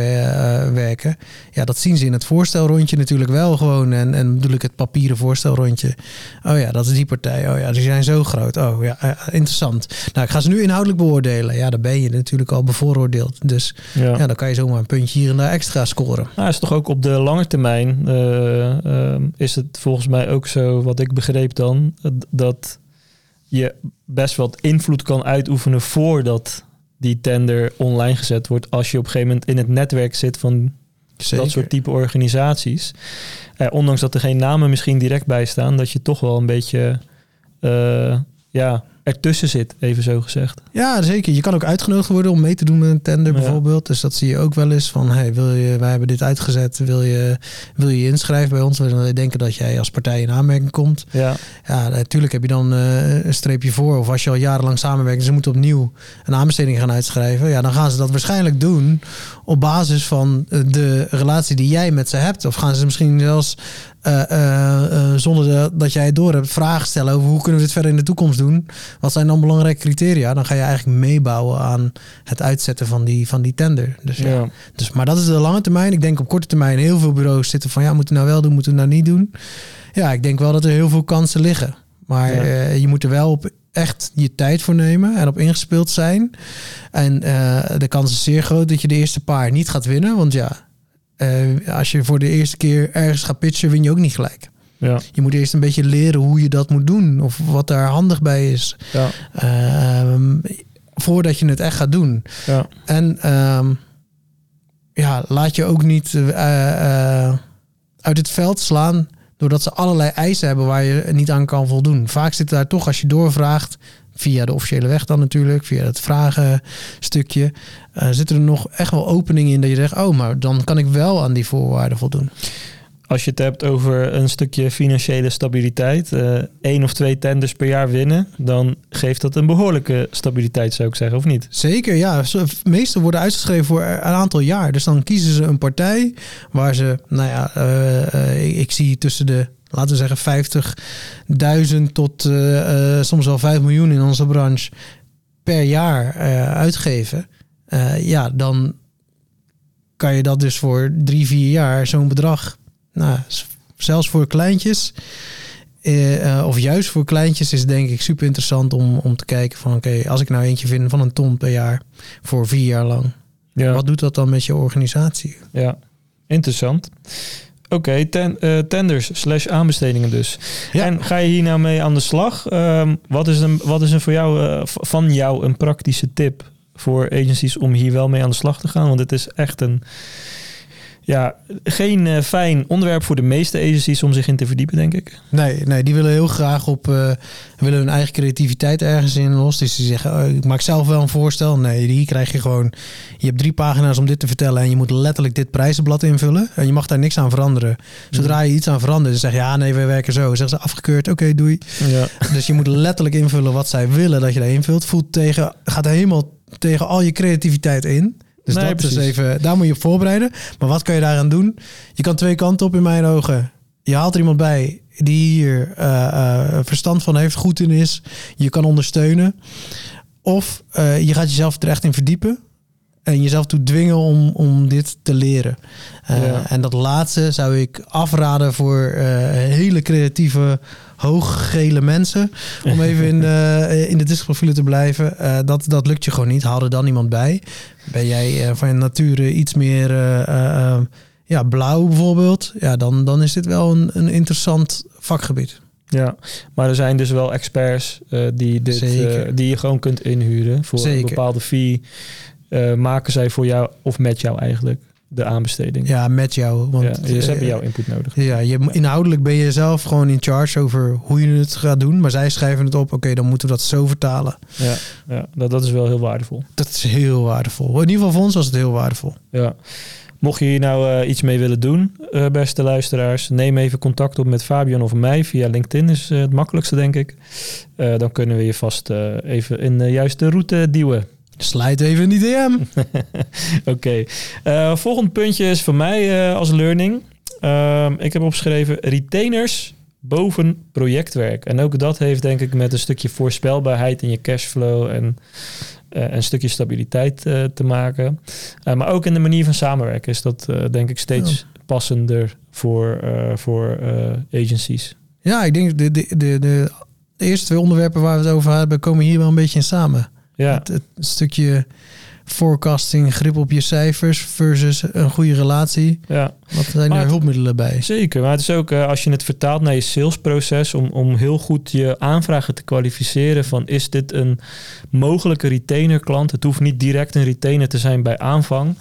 werken. Ja, dat zien ze in het voorstelrondje natuurlijk wel gewoon. En, en bedoel ik het papieren voorstelrondje. Oh ja, dat is die partij. Oh ja, die zijn zo groot. Oh ja, interessant. Nou, ik ga ze nu inhoudelijk beoordelen. Ja, dan ben je natuurlijk al bevooroordeeld. Dus ja. ja dan kan je zomaar een puntje hier en daar extra scoren. Nou, is toch ook op de lange termijn uh, is het volgens mij ook zo, wat ik begreep dan, dat je best wat invloed kan uitoefenen voordat die tender online gezet wordt. Als je op een gegeven moment in het netwerk zit van Zeker. dat soort type organisaties. Eh, ondanks dat er geen namen misschien direct bij staan, dat je toch wel een beetje uh, ja, ertussen zit, even zo gezegd. Ja, zeker. Je kan ook uitgenodigd worden om mee te doen met een tender ja. bijvoorbeeld. Dus dat zie je ook wel eens van, hey, wil je, wij hebben dit uitgezet, wil je wil je inschrijven bij ons? We denken dat jij als partij in aanmerking komt. Ja, ja natuurlijk heb je dan uh, een streepje voor. Of als je al jarenlang samenwerkt en ze moeten opnieuw een aanbesteding gaan uitschrijven. Ja, dan gaan ze dat waarschijnlijk doen op basis van de relatie die jij met ze hebt. Of gaan ze misschien zelfs uh, uh, uh, zonder de, dat jij het door hebt, vragen stellen over hoe kunnen we dit verder in de toekomst doen. Wat zijn dan belangrijke criteria? Dan ga je eigenlijk meebouwen aan het uitzetten van die, van die tender. Dus, ja. Ja. dus, maar dat is de lange termijn. Ik denk op korte termijn heel veel bureaus zitten van ja, moeten we nou wel doen, moeten we nou niet doen. Ja, ik denk wel dat er heel veel kansen liggen. Maar Ja. je moet er wel op echt je tijd voor nemen en op ingespeeld zijn. En eh, de kans is zeer groot dat je de eerste paar niet gaat winnen. Want ja, uh, als je voor de eerste keer ergens gaat pitchen, win je ook niet gelijk. Ja. Je moet eerst een beetje leren hoe je dat moet doen. Of wat daar handig bij is. Ja. Uh, voordat je het echt gaat doen. Ja. En um, ja, laat je ook niet uh, uit het veld slaan. Doordat ze allerlei eisen hebben waar je niet aan kan voldoen. Vaak zit daar toch, als je doorvraagt, via de officiële weg dan natuurlijk, via het vragenstukje, uh, zitten er nog echt wel openingen in dat je zegt, oh, maar dan kan ik wel aan die voorwaarden voldoen. Als je het hebt over een stukje financiële stabiliteit, uh, één of twee tenders per jaar winnen, dan geeft dat een behoorlijke stabiliteit, zou ik zeggen, of niet? Zeker, ja. De meeste worden uitgeschreven voor een aantal jaar. Dus dan kiezen ze een partij waar ze, nou ja, uh, ik, ik zie tussen de laten we zeggen 50.000 tot uh, uh, soms wel 5 miljoen in onze branche per jaar uh, uitgeven. ja, dan kan je dat dus voor drie, vier jaar zo'n bedrag, nou, zelfs voor kleintjes. of juist voor kleintjes is denk ik super interessant om, om te kijken van oké, okay, als ik nou eentje vind van een ton per jaar voor vier jaar lang. Ja. Wat doet dat dan met je organisatie? Ja, interessant. Oké, okay, ten, uh, tenders slash aanbestedingen dus. Ja. En ga je hier nou mee aan de slag? Um, wat is een, wat is een voor jou, uh, van jou een praktische tip voor agencies om hier wel mee aan de slag te gaan? Want het is echt een, Ja, geen eh, fijn onderwerp voor de meeste agencies om zich in te verdiepen, denk ik. Nee, nee die willen heel graag op eh, willen hun eigen creativiteit ergens in los. Dus die zeggen, oh, ik maak zelf wel een voorstel. Nee, hier krijg je gewoon, je hebt drie pagina's om dit te vertellen en je moet letterlijk dit prijzenblad invullen. En je mag daar niks aan veranderen. Zodra je iets aan verandert, dan zeg je, ja nee, we werken zo. Zeggen ze afgekeurd, oké, doei. Ja. Dus je moet letterlijk invullen wat zij willen dat je daar invult. Voelt tegen, gaat helemaal tegen al je creativiteit in. Dus Nee, dat precies. is even, daar moet je op voorbereiden. Maar wat kan je daaraan doen? Je kan twee kanten op in mijn ogen. Je haalt er iemand bij die hier eh, eh, verstand van heeft, goed in is. Je kan ondersteunen. Of eh, je gaat jezelf er echt in verdiepen. En jezelf toe dwingen om, om dit te leren. Ja. En dat laatste zou ik afraden voor hele creatieve, hooggele mensen. Om even in, de in de te blijven. Dat, dat lukt je gewoon niet. Haal er dan iemand bij. Ben jij eh, van nature iets meer eh, eh, eh, ja, blauw bijvoorbeeld. Ja, dan, dan is dit wel een, een interessant vakgebied. Ja, maar er zijn dus wel experts eh, die, dit, eh, die je gewoon kunt inhuren. Voor een bepaalde fee eh, maken zij voor jou, of met jou eigenlijk, de aanbesteding. Ja, met jou. Want, Ja, ze eh, hebben jouw input nodig. Ja, je, inhoudelijk ben je zelf gewoon in charge over hoe je het gaat doen. Maar zij schrijven het op. Oké, dan moeten we dat zo vertalen. Ja, ja dat, dat is wel heel waardevol. Dat is heel waardevol. In ieder geval voor ons was het heel waardevol. Ja. Mocht je hier nou eh, iets mee willen doen, eh, beste luisteraars, neem even contact op met Fabian of mij. Via LinkedIn is het makkelijkste, denk ik. Dan kunnen we je vast even in de juiste route duwen. Slijt even in die DM. Oké. Eh, volgend puntje is voor mij eh, als learning. Ehm, ik heb opgeschreven retainers boven projectwerk. En ook dat heeft denk ik met een stukje voorspelbaarheid in je cashflow en eh, een stukje stabiliteit te maken. Maar ook in de manier van samenwerken is dat denk ik steeds passender voor, voor agencies. Ja, ik denk de, de, de, de eerste twee onderwerpen waar we het over hebben, komen hier wel een beetje in samen. Ja, Het, het stukje forecasting, grip op je cijfers versus een goede relatie. ja. Wat zijn het- hulpmiddelen bij? Zeker, maar het is ook eh, als je het vertaalt naar je salesproces om, om heel goed je aanvragen te kwalificeren van is dit een mogelijke retainer klant? Het hoeft niet direct een retainer te zijn bij aanvang.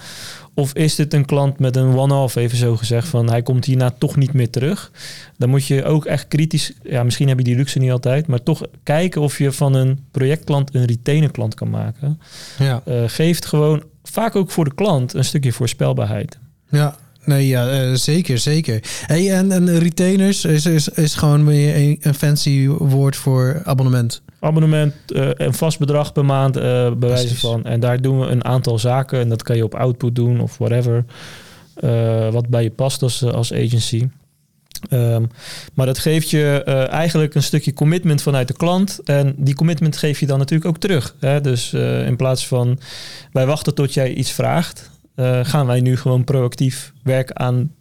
Of is dit een klant met een one-off, even zo gezegd, van hij komt hierna toch niet meer terug? Dan moet je ook echt kritisch, ja, misschien heb je die luxe niet altijd, maar toch kijken of je van een projectklant een retainer klant kan maken. Ja, Eh, geeft gewoon vaak ook voor de klant een stukje voorspelbaarheid. ja. Nee, ja, eh, zeker, zeker. Hey, en, en retainers is, is, is gewoon weer een, een fancy woord voor abonnement. abonnement, eh, een vast bedrag per maand, eh bij wijze Precies. van. En daar doen we een aantal zaken. En dat kan je op output doen of whatever. wat bij je past als, als agency. Ehm, maar dat geeft je eigenlijk een stukje commitment vanuit de klant. En die commitment geef je dan natuurlijk ook terug. Hè? Dus in plaats van wij wachten tot jij iets vraagt, gaan wij nu gewoon proactief werken aan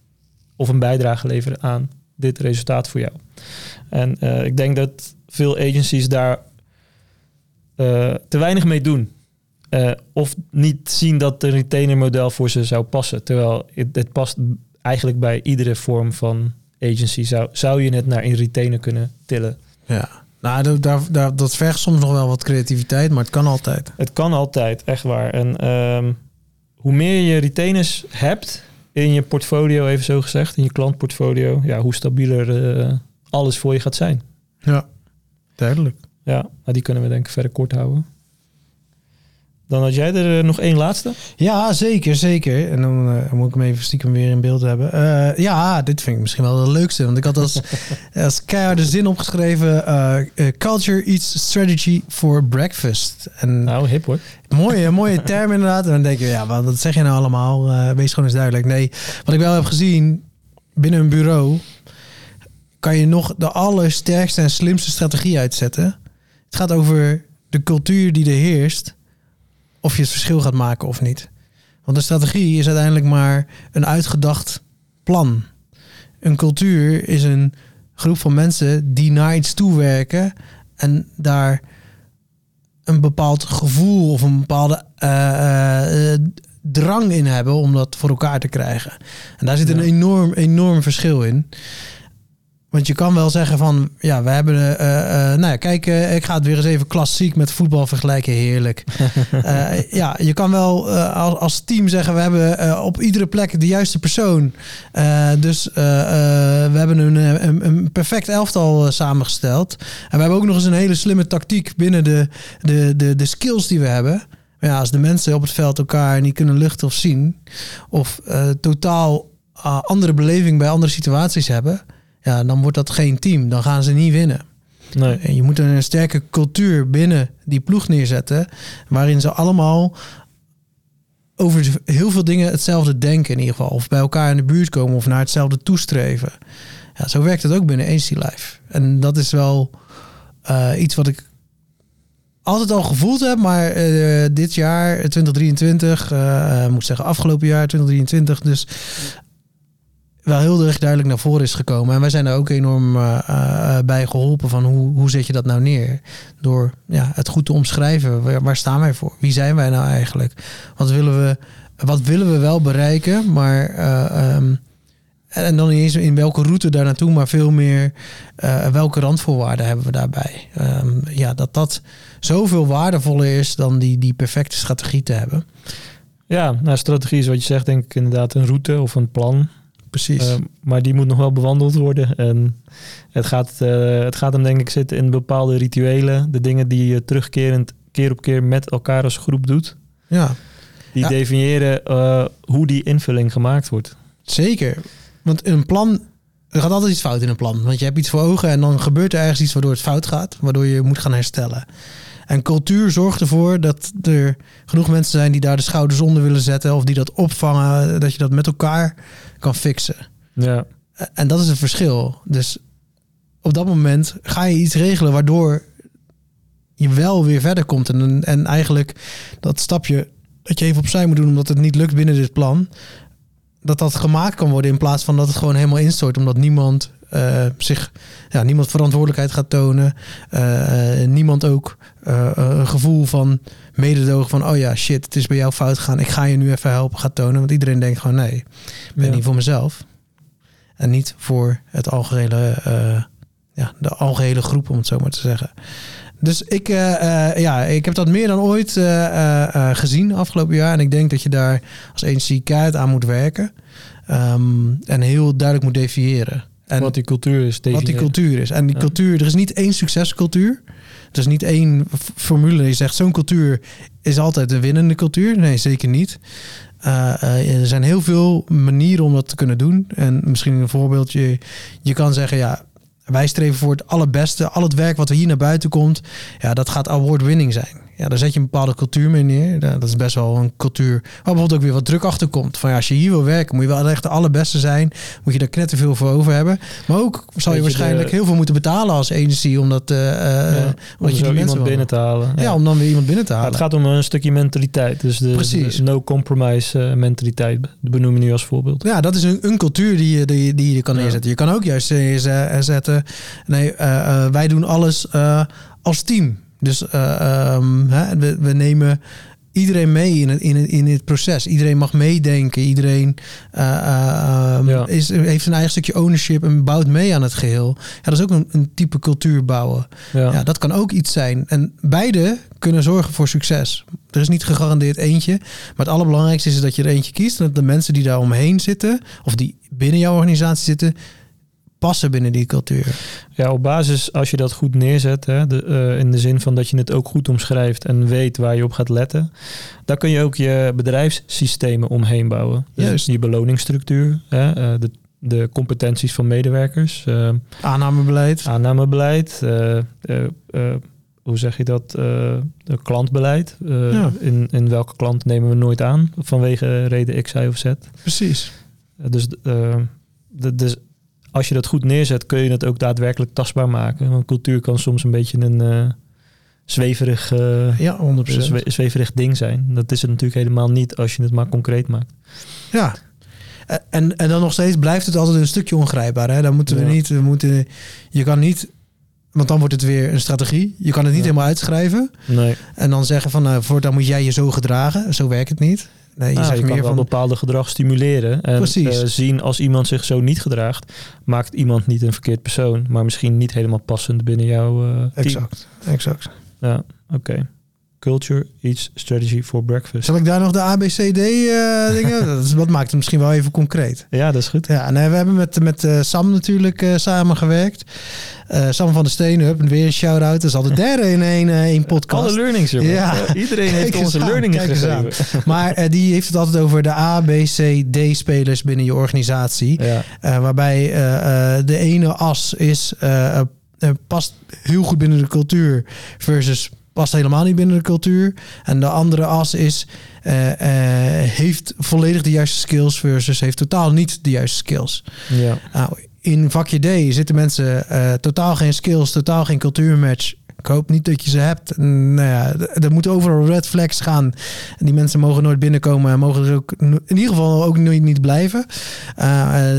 of een bijdrage leveren aan dit resultaat voor jou. En eh, ik denk dat veel agencies daar eh, te weinig mee doen. Eh, of niet zien dat een retainer model voor ze zou passen. Terwijl het, het past eigenlijk bij iedere vorm van agency. Zou, zou je het naar een retainer kunnen tillen? Ja. Nou, dat, daar, daar, dat vergt soms nog wel wat creativiteit, maar het kan altijd. Het kan altijd, echt waar. En ehm, hoe meer je retainers hebt in je portfolio, even zo gezegd, in je klantportfolio, ja, hoe stabieler eh, alles voor je gaat zijn. Ja, duidelijk. Ja, die kunnen we denk ik verder kort houden. Dan had jij er eh, nog één laatste. Ja, zeker, zeker. En dan eh, moet ik hem even stiekem weer in beeld hebben. Eh, ja, dit vind ik misschien wel de leukste. Want ik had als, als keiharde zin opgeschreven... culture eats strategy for breakfast. En Nou, hip hoor. mooie, mooie term inderdaad. En dan denk je, ja, wat zeg je nou allemaal? Wees gewoon eens duidelijk. Nee, wat ik wel heb gezien binnen een bureau... kan je nog de allersterkste en slimste strategie uitzetten. Het gaat over de cultuur die er heerst... of je het verschil gaat maken of niet. Want een strategie is uiteindelijk maar een uitgedacht plan. Een cultuur is een groep van mensen die naar iets toewerken... en daar een bepaald gevoel of een bepaalde eh, eh, drang in hebben om dat voor elkaar te krijgen. En daar zit een Ja. enorm, enorm verschil in. Want je kan wel zeggen van, ja, we hebben, uh, uh, nou ja, kijk, uh, ik ga het weer eens even klassiek met voetbal vergelijken, heerlijk. ja, je kan wel als, als, team zeggen, we hebben op iedere plek de juiste persoon. dus we hebben een, een, een, perfect elftal samengesteld. En we hebben ook nog eens een hele slimme tactiek binnen de, de, de, de skills die we hebben. Maar ja, als de mensen op het veld elkaar niet kunnen luchten of zien, of totaal andere beleving bij andere situaties hebben ja, dan wordt dat geen team. Dan gaan ze niet winnen. Nee. En je moet een sterke cultuur binnen die ploeg neerzetten, waarin ze allemaal over heel veel dingen hetzelfde denken in ieder geval. Of bij elkaar in de buurt komen of naar hetzelfde toestreven. Ja, zo werkt het ook binnen AC Life. En dat is wel uh, iets wat ik altijd al gevoeld heb, maar uh, dit jaar, 2023, uh, moet zeggen afgelopen jaar, 2023, dus wel heel erg duidelijk naar voren is gekomen. En wij zijn er ook enorm uh, uh, bij geholpen van hoe, hoe zet je dat nou neer? Door ja, het goed te omschrijven. Waar, staan wij voor? Wie zijn wij nou eigenlijk? Wat willen we, wat willen we wel bereiken? Maar uh, um, en dan niet eens in welke route daar naartoe, maar veel meer welke randvoorwaarden hebben we daarbij. Um, ja, dat dat zoveel waardevoller is dan die, die perfecte strategie te hebben. Ja, nou, strategie is wat je zegt, denk ik inderdaad een route of een plan. Precies. Uh, maar die moet nog wel bewandeld worden. En het gaat, uh, het gaat hem denk ik zitten in bepaalde rituelen. De dingen die je terugkerend keer op keer met elkaar als groep doet. Ja. Die ja. definiëren uh, hoe die invulling gemaakt wordt. Zeker. Want een plan... Er gaat altijd iets fout in een plan. Want je hebt iets voor ogen en dan gebeurt er ergens iets waardoor het fout gaat. Waardoor je moet gaan herstellen. En cultuur zorgt ervoor dat er genoeg mensen zijn die daar de schouders onder willen zetten. Of die dat opvangen. Dat je dat met elkaar kan fixen. Ja. En dat is het verschil. Dus op dat moment ga je iets regelen waardoor je wel weer verder komt. En, en eigenlijk dat stapje dat je even opzij moet doen omdat het niet lukt binnen dit plan. Dat dat gemaakt kan worden in plaats van dat het gewoon helemaal instort. Omdat niemand uh, zich, ja, niemand verantwoordelijkheid gaat tonen. Uh, niemand ook uh, een gevoel van mededogen van, oh ja, shit, het is bij jou fout gegaan. Ik ga je nu even helpen gaat tonen. Want iedereen denkt gewoon, nee, ik ben ja. niet voor mezelf. En niet voor het algehele, ja, de algehele groep, om het zo maar te zeggen. Dus ik, ja, ik heb dat meer dan ooit gezien afgelopen jaar. En ik denk dat je daar als agency keihard aan moet werken. Um, en heel duidelijk moet definiëren. En wat die cultuur is. Wat die cultuur is. En die cultuur, er is niet één succescultuur. Is niet één formule die zegt zo'n cultuur is altijd de winnende cultuur. Nee, zeker niet. Uh, uh, er zijn heel veel manieren om dat te kunnen doen. En misschien een voorbeeldje. Je kan zeggen, ja, wij streven voor het allerbeste. Al het werk wat er hier naar buiten komt, ja, dat gaat award-winning zijn. Ja, daar zet je een bepaalde cultuur mee neer. Dat is best wel een cultuur waar bijvoorbeeld ook weer wat druk achter komt. Van ja, als je hier wil werken, moet je wel echt de allerbeste zijn. Moet je daar knetterveel voor over hebben. Maar ook zal je waarschijnlijk je de... heel veel moeten betalen als agency. Omdat, uh, ja, om je iemand binnen te halen. Ja. ja. om dan weer iemand binnen te halen. Ja, het gaat om een stukje mentaliteit. Dus de, Precies. de no compromise uh, mentaliteit benoemen we nu als voorbeeld. Ja, dat is een, een cultuur die je, die, die je kan neerzetten. Je kan ook juist neerzetten. Nee, uh, wij doen alles als team. Dus uh, um, hè, we, we, nemen iedereen mee in het, in, het, in het proces. Iedereen mag meedenken. Iedereen uh, uh, ja. is, heeft een eigen stukje ownership en bouwt mee aan het geheel. Ja, dat is ook een, een type cultuur bouwen. Ja. ja. dat kan ook iets zijn. En beide kunnen zorgen voor succes. Er is niet gegarandeerd eentje. Maar het allerbelangrijkste is dat je er eentje kiest. En dat de mensen die daar omheen zitten, of die binnen jouw organisatie zitten, passen binnen die cultuur. Ja, op basis als je dat goed neerzet, hè, de, uh, in de zin van dat je het ook goed omschrijft en weet waar je op gaat letten, dan kun je ook je bedrijfssystemen omheen bouwen. Dus Juist. je beloningsstructuur, hè, uh, de, de competenties van medewerkers. Uh, Aannamebeleid. Aannamebeleid. hoe zeg je dat? de klantbeleid. Ja. in, in welke klant nemen we nooit aan vanwege reden X, Y of Z. Precies. dus de, dus als je dat goed neerzet, kun je het ook daadwerkelijk tastbaar maken. Want cultuur kan soms een beetje een uh, zweverig, uh, ja, 100%. Zwe zweverig ding zijn. Dat is het natuurlijk helemaal niet als je het maar concreet maakt. Ja. En, en dan nog steeds blijft het altijd een stukje ongrijpbaar. Hè? Dan moeten we ja. niet, we moeten, je kan niet, want dan wordt het weer een strategie. Je kan het niet ja. helemaal uitschrijven. Nee. En dan zeggen van, uh, voortaan moet jij je zo gedragen. Zo werkt het niet. Nee, je Nou, zegt je kan meer van... bepaalde gedrag stimuleren. En eh, zien als iemand zich zo niet gedraagt, maakt iemand niet een verkeerd persoon, maar misschien niet helemaal passend binnen jouw eh, team. Exact, exact. Ja, oké. Culture, eats, strategy for breakfast. Zal ik daar nog de ABCD eh dingen? dat, is, dat maakt het misschien wel even concreet. Ja, dat is goed. Ja, nee, we hebben met, met eh, Sam natuurlijk eh, samengewerkt. Sam van de Steen, hup, weer een shout-out. Dat is al de derde in één, één podcast. Alle learnings, jongen. Ja. Iedereen heeft Kijk onze aan, aan. gegeven. Maar die heeft het altijd over de A, B, C, D spelers binnen je organisatie. Ja, waarbij de ene as is, past heel goed binnen de cultuur versus past helemaal niet binnen de cultuur. En de andere as is, eh, eh, heeft volledig de juiste skills versus heeft totaal niet de juiste skills. ja. Nou, in vakje D zitten mensen eh, totaal geen skills, totaal geen cultuurmatch. Ik hoop niet dat je ze hebt. Nou ja, er moeten overal red flags gaan. Die mensen mogen nooit binnenkomen en mogen er ook in ieder geval ook nooit niet blijven.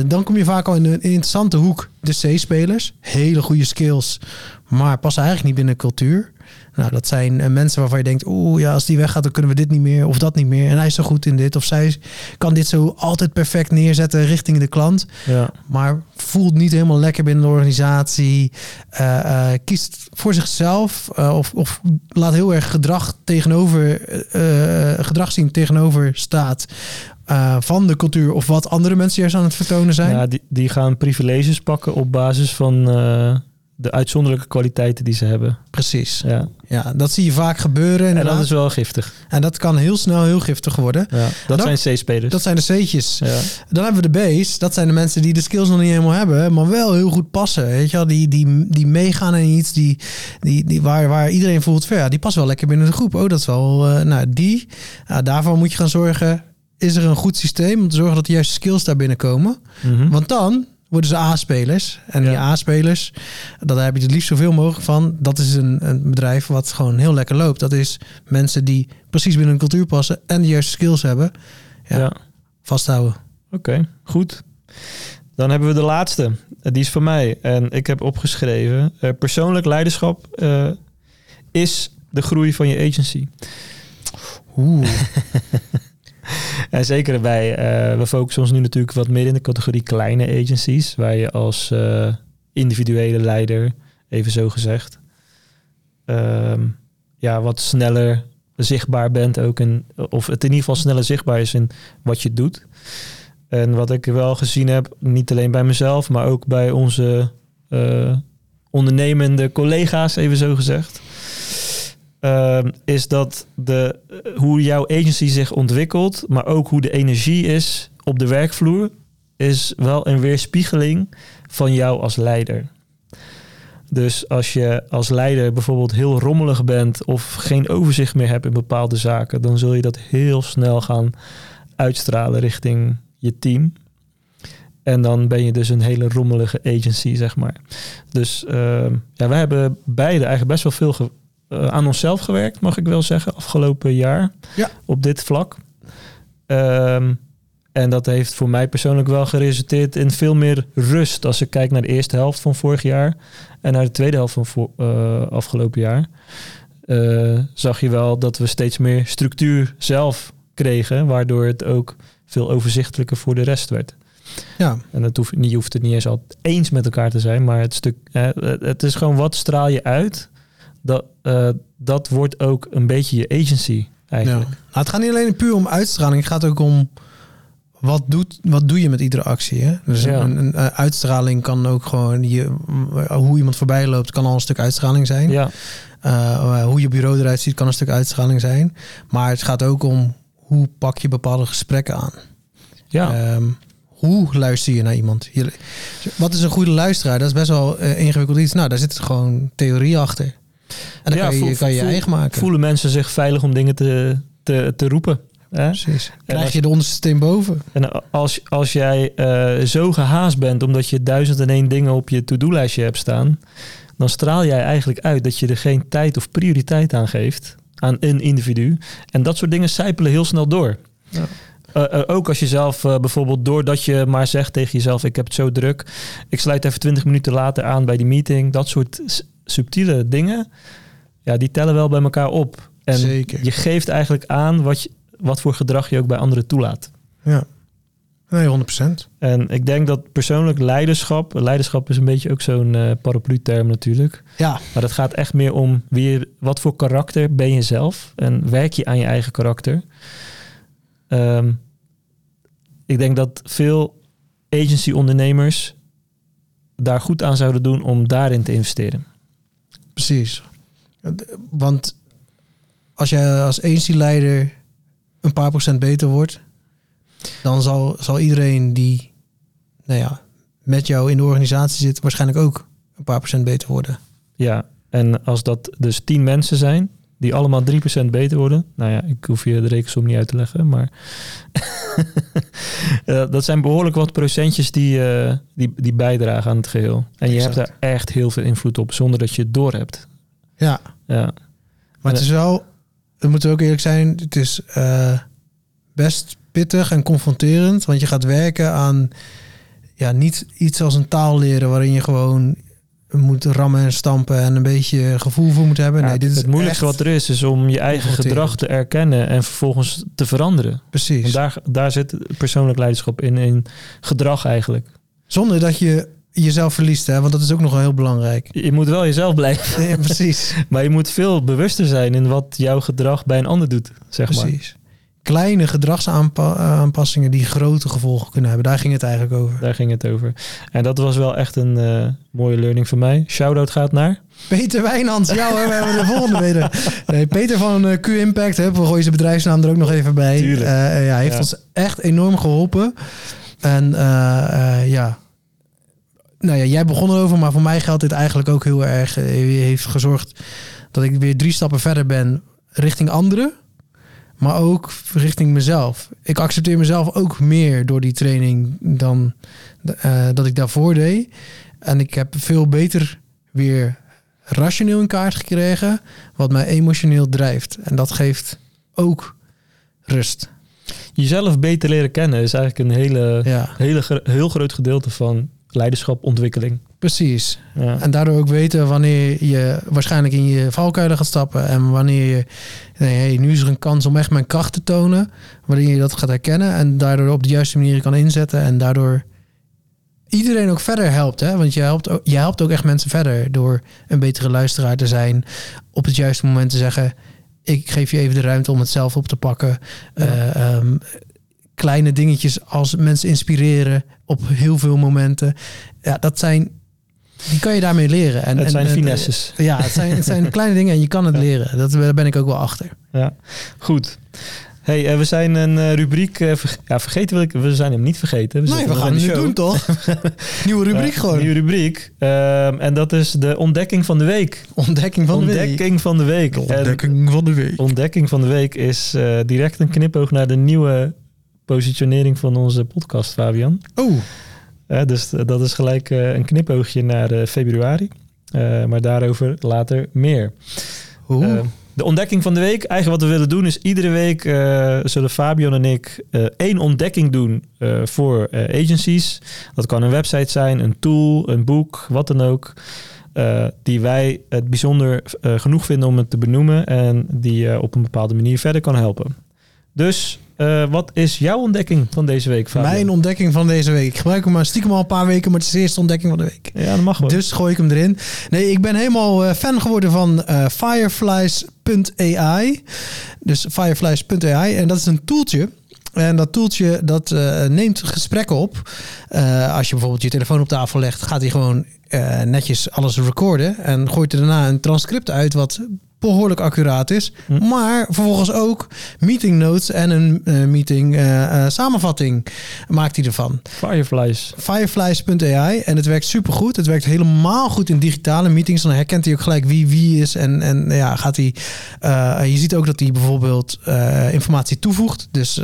Dan kom je vaak al in een interessante hoek. De C-spelers, hele goede skills, maar passen eigenlijk niet binnen de cultuur. Nou, dat zijn eh, mensen waarvan je denkt, oeh ja, als die weggaat, dan kunnen we dit niet meer of dat niet meer. En hij is zo goed in dit of zij kan dit zo altijd perfect neerzetten richting de klant ja. maar voelt niet helemaal lekker binnen de organisatie. eh, kiest voor zichzelf of, of laat heel erg gedrag tegenover gedrag zien tegenover staat van de cultuur of wat andere mensen juist aan het vertonen zijn. ja die, die gaan privileges pakken op basis van de uitzonderlijke kwaliteiten die ze hebben. Precies. Ja. Ja, dat zie je vaak gebeuren. En inderdaad. dat is wel giftig. en dat kan heel snel heel giftig worden. Ja. Dat Dan- zijn C-spelers. Dat zijn de C'tjes. Ja. Dan hebben we de B's. Dat zijn de mensen die de skills nog niet helemaal hebben, maar wel heel goed passen. Weet je wel? Die, die, die meegaan in iets die, die, die, waar, waar iedereen voelt van ja, die past wel lekker binnen de groep. Oh, dat is wel, eh, nou, die. Daarvoor moet je gaan zorgen. Is er een goed systeem om te zorgen dat de juiste skills daar binnenkomen? Mhm. Want dan worden ze A-spelers. En die Ja. A-spelers, daar heb je het liefst zoveel mogelijk van. Dat is een, een bedrijf wat gewoon heel lekker loopt. Dat is mensen die precies binnen een cultuur passen en de juiste skills hebben. Ja. ja. Vasthouden. Oké, goed. Dan hebben we de laatste. Die is van mij. En ik heb opgeschreven: eh, persoonlijk leiderschap eh, is de groei van je agency. Oeh. En zeker bij, eh, we focussen ons nu natuurlijk wat meer in de categorie kleine agencies, waar je als eh, individuele leider, even zo gezegd, ehm, ja, wat sneller zichtbaar bent ook. In, of het in ieder geval sneller zichtbaar is in wat je doet. En wat ik wel gezien heb, niet alleen bij mezelf, maar ook bij onze eh, ondernemende collega's, even zo gezegd. Ehm, is dat de, eh, hoe jouw agency zich ontwikkelt, maar ook hoe de energie is op de werkvloer, is wel een weerspiegeling van jou als leider. Dus als je als leider bijvoorbeeld heel rommelig bent of geen overzicht meer hebt in bepaalde zaken, dan zul je dat heel snel gaan uitstralen richting je team. En dan ben je dus een hele rommelige agency, zeg maar. Dus ehm, ja, wij hebben beide eigenlijk best wel veel eh, aan onszelf gewerkt, mag ik wel zeggen, afgelopen jaar. Ja. Op dit vlak. Ehm, en dat heeft voor mij persoonlijk wel geresulteerd in veel meer rust. Als ik kijk naar de eerste helft van vorig jaar en naar de tweede helft van voor, eh, afgelopen jaar. eh, zag je wel dat we steeds meer structuur zelf kregen, waardoor het ook veel overzichtelijker voor de rest werd. Ja, En dat hoeft, je hoeft het niet eens altijd eens met elkaar te zijn, maar het stuk, eh, het is gewoon wat straal je uit. Dat, eh, dat wordt ook een beetje je agency ja. eigenlijk. Nou, het gaat niet alleen puur om uitstraling. Het gaat ook om wat, doet, wat doe je met iedere actie. Hè? Dus Ja. een, een, eh, uitstraling kan ook gewoon... Je, hoe iemand voorbij loopt kan al een stuk uitstraling zijn. Ja, Eh, hoe je bureau eruit ziet kan een stuk uitstraling zijn. Maar het gaat ook om hoe pak je bepaalde gesprekken aan. ja. Ehm, hoe luister je naar iemand? Je, wat is een goede luisteraar? Dat is best wel eh, ingewikkeld iets. Nou, daar zit gewoon theorie achter. En dan Ja, kan je voel- kan je, voel- eigen maken. voelen mensen zich veilig om dingen te, te, te roepen. Hè? Precies. Krijg als- je de onderste steen boven? En als, als jij eh, zo gehaast bent omdat je duizend en één dingen op je to-do-lijstje hebt staan, dan straal jij eigenlijk uit dat je er geen tijd of prioriteit aan geeft aan een individu. En dat soort dingen sijpelen heel snel door. Ja. Eh, eh, ook als je zelf bijvoorbeeld doordat je maar zegt tegen jezelf: Ik heb het zo druk, ik sluit even 20 minuten later aan bij die meeting. Dat soort subtiele dingen, ja, die tellen wel bij elkaar op. En Zeker. je geeft eigenlijk aan wat je, wat voor gedrag je ook bij anderen toelaat. Ja. Nee, 100%. En ik denk dat persoonlijk leiderschap, leiderschap is een beetje ook zo'n uh, paraplu-term natuurlijk. Ja. Maar dat gaat echt meer om wie, wat voor karakter ben je zelf en werk je aan je eigen karakter. Ehm, ik denk dat veel agency-ondernemers daar goed aan zouden doen om daarin te investeren. Precies. Want als je als agency-leider een paar procent beter wordt, dan zal, zal iedereen die nou ja, met jou in de organisatie zit, waarschijnlijk ook een paar procent beter worden. Ja, en als dat dus tien mensen zijn, die allemaal 3% beter worden. Nou ja, ik hoef je de rekensom niet uit te leggen, maar uh, dat zijn behoorlijk wat procentjes die, uh, die, die bijdragen aan het geheel. En je hebt daar echt heel veel invloed op, zonder dat je het door hebt. Ja. ja. Maar het is wel, het moet ook eerlijk zijn, het is uh, best pittig en confronterend, want je gaat werken aan ja, niet iets als een taal leren waarin je gewoon moet rammen en stampen en een beetje gevoel voor moet hebben. nee, dit is het moeilijkste wat er is, is om je eigen gedrag te erkennen en vervolgens te veranderen. Precies. Want daar, daar zit persoonlijk leiderschap in, in gedrag eigenlijk. Zonder dat je jezelf verliest, hè? want dat is ook nog wel heel belangrijk. Je moet wel jezelf blijven. Ja, precies. maar je moet veel bewuster zijn in wat jouw gedrag bij een ander doet, zeg precies. maar. Precies kleine gedragsaanpassingen die grote gevolgen kunnen hebben. Daar ging het eigenlijk over. Daar ging het over. En dat was wel echt een uh, mooie learning voor mij. Shoutout gaat naar... Peter Wijnands. Ja hoor, we hebben de volgende. Nee, Peter van uh, Q-Impact. We gooien zijn bedrijfsnaam er ook nog even bij. Uh, ja, heeft ja. ons echt enorm geholpen. En ja... Nou ja, jij begon erover, maar voor mij geldt dit eigenlijk ook heel erg. heeft gezorgd dat ik weer drie stappen verder ben richting anderen maar ook richting mezelf. Ik accepteer mezelf ook meer door die training dan uh, dat ik daarvoor deed. En ik heb veel beter weer rationeel in kaart gekregen wat mij emotioneel drijft. En dat geeft ook rust. Jezelf beter leren kennen is eigenlijk een hele, ja. hele heel groot gedeelte van leiderschapontwikkeling. Precies. Ja. En daardoor ook weten wanneer je waarschijnlijk in je valkuilen gaat stappen. En wanneer je, nee, hey, nu is er een kans om echt mijn kracht te tonen. Wanneer je dat gaat herkennen en daardoor op de juiste manier kan inzetten. En daardoor iedereen ook verder helpt. Hè? Want je helpt, ook, je helpt ook echt mensen verder door een betere luisteraar te zijn. Op het juiste moment te zeggen, ik geef je even de ruimte om het zelf op te pakken. Ja. Uh, um, kleine dingetjes als mensen inspireren op heel veel momenten. Ja, dat zijn die kan je daarmee leren. En, het zijn finesses. Ja, het zijn, het zijn kleine dingen en je kan het ja. leren. Dat, daar ben ik ook wel achter. Ja, goed. Hey, uh, we zijn een uh, rubriek ver ja, vergeten. Wil ik, we zijn hem niet vergeten. We nee, we gaan het nu doen, toch? Nieuwe rubriek gewoon. Nieuwe rubriek. Ehm, en dat is de ontdekking van de week. Ontdekking van ontdekking de week. Van de week. ontdekking van de week. Ontdekking van de week is direct een knipoog naar de nieuwe positionering van onze podcast, Fabian. Oh. Dus dat is gelijk uh, een knipoogje naar uh, februari. maar daarover later meer. de ontdekking van de week. Eigenlijk wat we willen doen is iedere week zullen Fabian en ik één ontdekking doen voor agencies. Dat kan een website zijn, een tool, een boek, wat dan ook. die wij het bijzonder genoeg vinden om het te benoemen en die op een bepaalde manier verder kan helpen. Dus uh, wat is jouw ontdekking van deze week, Fabian? Mijn ontdekking van deze week. Ik gebruik hem maar stiekem al een paar weken, maar het is de eerste ontdekking van de week. Ja, dat mag wel. Dus gooi ik hem erin. Nee, ik ben helemaal uh, fan geworden van uh, fireflies.ai. Dus fireflies.ai. En dat is een toeltje. En dat toeltje dat neemt gesprekken op. Als je bijvoorbeeld je telefoon op tafel legt, gaat hij gewoon netjes alles recorden. En gooit er daarna een transcript uit wat behoorlijk accuraat is. Hm. Maar vervolgens ook meeting notes en een uh, meeting uh, uh, samenvatting maakt hij ervan. Fireflies. Fireflies.ai en het werkt super goed. Het werkt helemaal goed in digitale meetings. Dan herkent hij ook gelijk wie wie is en, en ja, gaat hij. je ziet ook dat hij bijvoorbeeld informatie toevoegt. Dus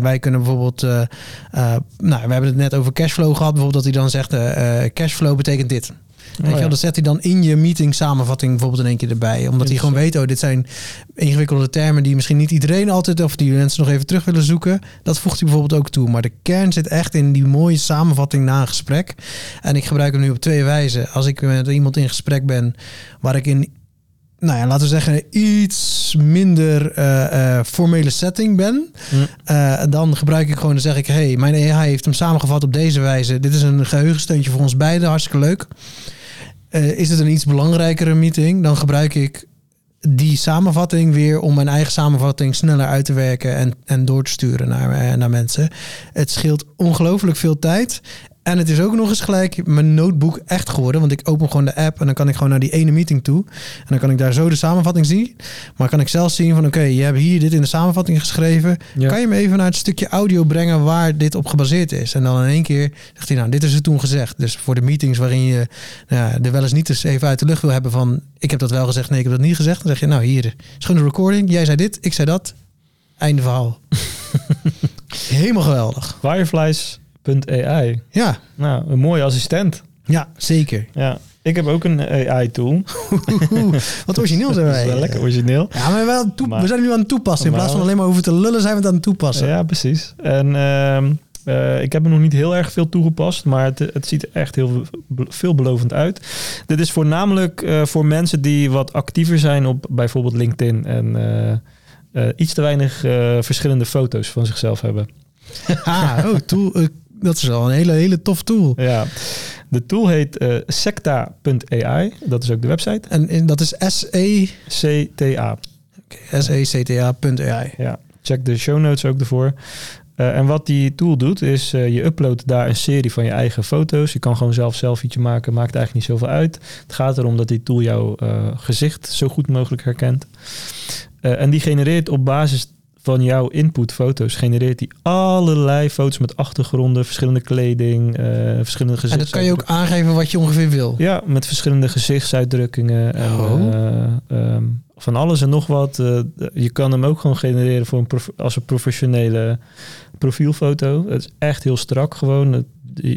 wij kunnen bijvoorbeeld, nou, we hebben het net over cashflow gehad. Bijvoorbeeld dat hij dan zegt, cashflow betekent dit. Weet oh, je wel, dat zet hij dan in je meeting samenvatting bijvoorbeeld in één keer erbij. Omdat hij gewoon weet, oh, dit zijn ingewikkelde termen die misschien niet iedereen altijd, of die mensen nog even terug willen zoeken. Dat voegt hij bijvoorbeeld ook toe. Maar de kern zit echt in die mooie samenvatting na een gesprek. En ik gebruik hem nu op twee wijzen. Als ik met iemand in gesprek ben waar ik in nou ja, laten we zeggen, iets minder eh, eh, formele setting ben, eh, dan gebruik ik gewoon, dan zeg ik, hey, mijn AI heeft hem samengevat op deze wijze. Dit is een geheugensteuntje voor ons beiden, hartstikke leuk. Is het een iets belangrijkere meeting, dan gebruik ik die samenvatting weer om mijn eigen samenvatting sneller uit te werken en, en door te sturen naar, naar mensen. Het scheelt ongelooflijk veel tijd. En het is ook nog eens gelijk mijn notebook echt geworden. Want ik open gewoon de app en dan kan ik gewoon naar die ene meeting toe. En dan kan ik daar zo de samenvatting zien. Maar kan ik zelf zien van oké, je hebt hier dit in de samenvatting geschreven. Ja. Kan je me even naar het stukje audio brengen waar dit op gebaseerd is? En dan in één keer zegt hij nou, dit is er toen gezegd. Dus voor de meetings waarin je nou ja, er wel eens niet eens even uit de lucht wil hebben van... ik heb dat wel gezegd, nee, ik heb dat niet gezegd. Dan zeg je nou, hier een recording. Jij zei dit, ik zei dat. Einde verhaal. Helemaal geweldig. Fireflies.ai. Ja, Nou, een mooie assistent. ja zeker. Ja, ik heb ook een AI-tool. Wat origineel zijn Dat is wij. wel lekker origineel. Ja, maar wel Maar- we zijn nu aan het toepassen. In plaats van alleen maar over te lullen, zijn we het aan het toepassen. Ja, precies. En ehm, eh, ik heb er nog niet heel erg veel toegepast, maar het, het ziet er echt heel ve- veelbelovend uit. Dit is voornamelijk eh, voor mensen die wat actiever zijn op bijvoorbeeld LinkedIn en eh, iets te weinig verschillende foto's van zichzelf hebben. Ah, oh, tool, dat is wel een hele, hele tof tool. Ja, de tool heet eh, secta.ai. Dat is ook de website. En, en dat is SE, CTA. secta.ai. Ja, check de show notes ook ervoor. Eh, en wat die tool doet, is eh, je uploadt daar een serie van je eigen foto's. Je kan gewoon zelf selfietje maken, maakt eigenlijk niet zoveel uit. Het gaat erom dat die tool jouw gezicht zo goed mogelijk herkent. En die genereert op basis van jouw inputfoto's, genereert die allerlei foto's met achtergronden, verschillende kleding, eh, verschillende gezichten. En dat kan je ook aangeven wat je ongeveer wil. Ja, met verschillende gezichtsuitdrukkingen en Oh. eh, ehm, van alles en nog wat. Eh, je kan hem ook gewoon genereren voor een als een professionele profielfoto. Het is echt heel strak gewoon. Het-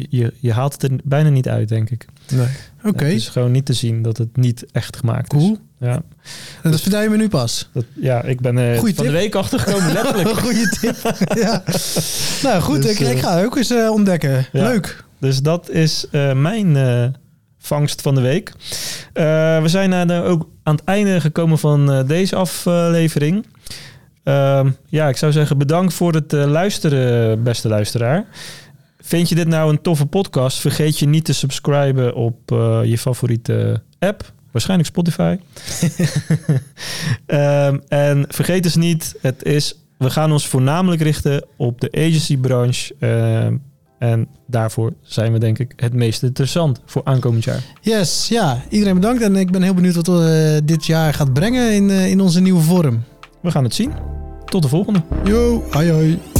je, je haalt het er bijna niet uit, denk ik. Nee. Oké, Het is gewoon niet te zien dat het niet echt gemaakt is. cool. Ja, En dat vertel je me nu pas. dat, ja ik ben eh Goeie van de week achtergekomen, letterlijk. Goeie tip. ja. Nou goed, Dus, ik, ik eh, ga ook eens eh, ontdekken. ja. Leuk. Dus dat is eh, mijn eh, vangst van de week. Eh, we zijn eh, dan ook aan het einde gekomen van eh, deze aflevering. Ehm, ja, ik zou zeggen bedankt voor het eh, luisteren, beste luisteraar. Vind je dit nou een toffe podcast? Vergeet je niet te subscriben op eh, je favoriete app. Waarschijnlijk Spotify. Ehm, en vergeet dus niet, het is, we gaan ons voornamelijk richten op de agency-branche. Ehm, en daarvoor zijn we denk ik het meest interessant voor aankomend jaar. Yes, ja. Iedereen bedankt. En ik ben heel benieuwd wat eh, dit jaar gaat brengen in, eh, in onze nieuwe vorm. We gaan het zien. Tot de volgende. Yo, hoi hoi.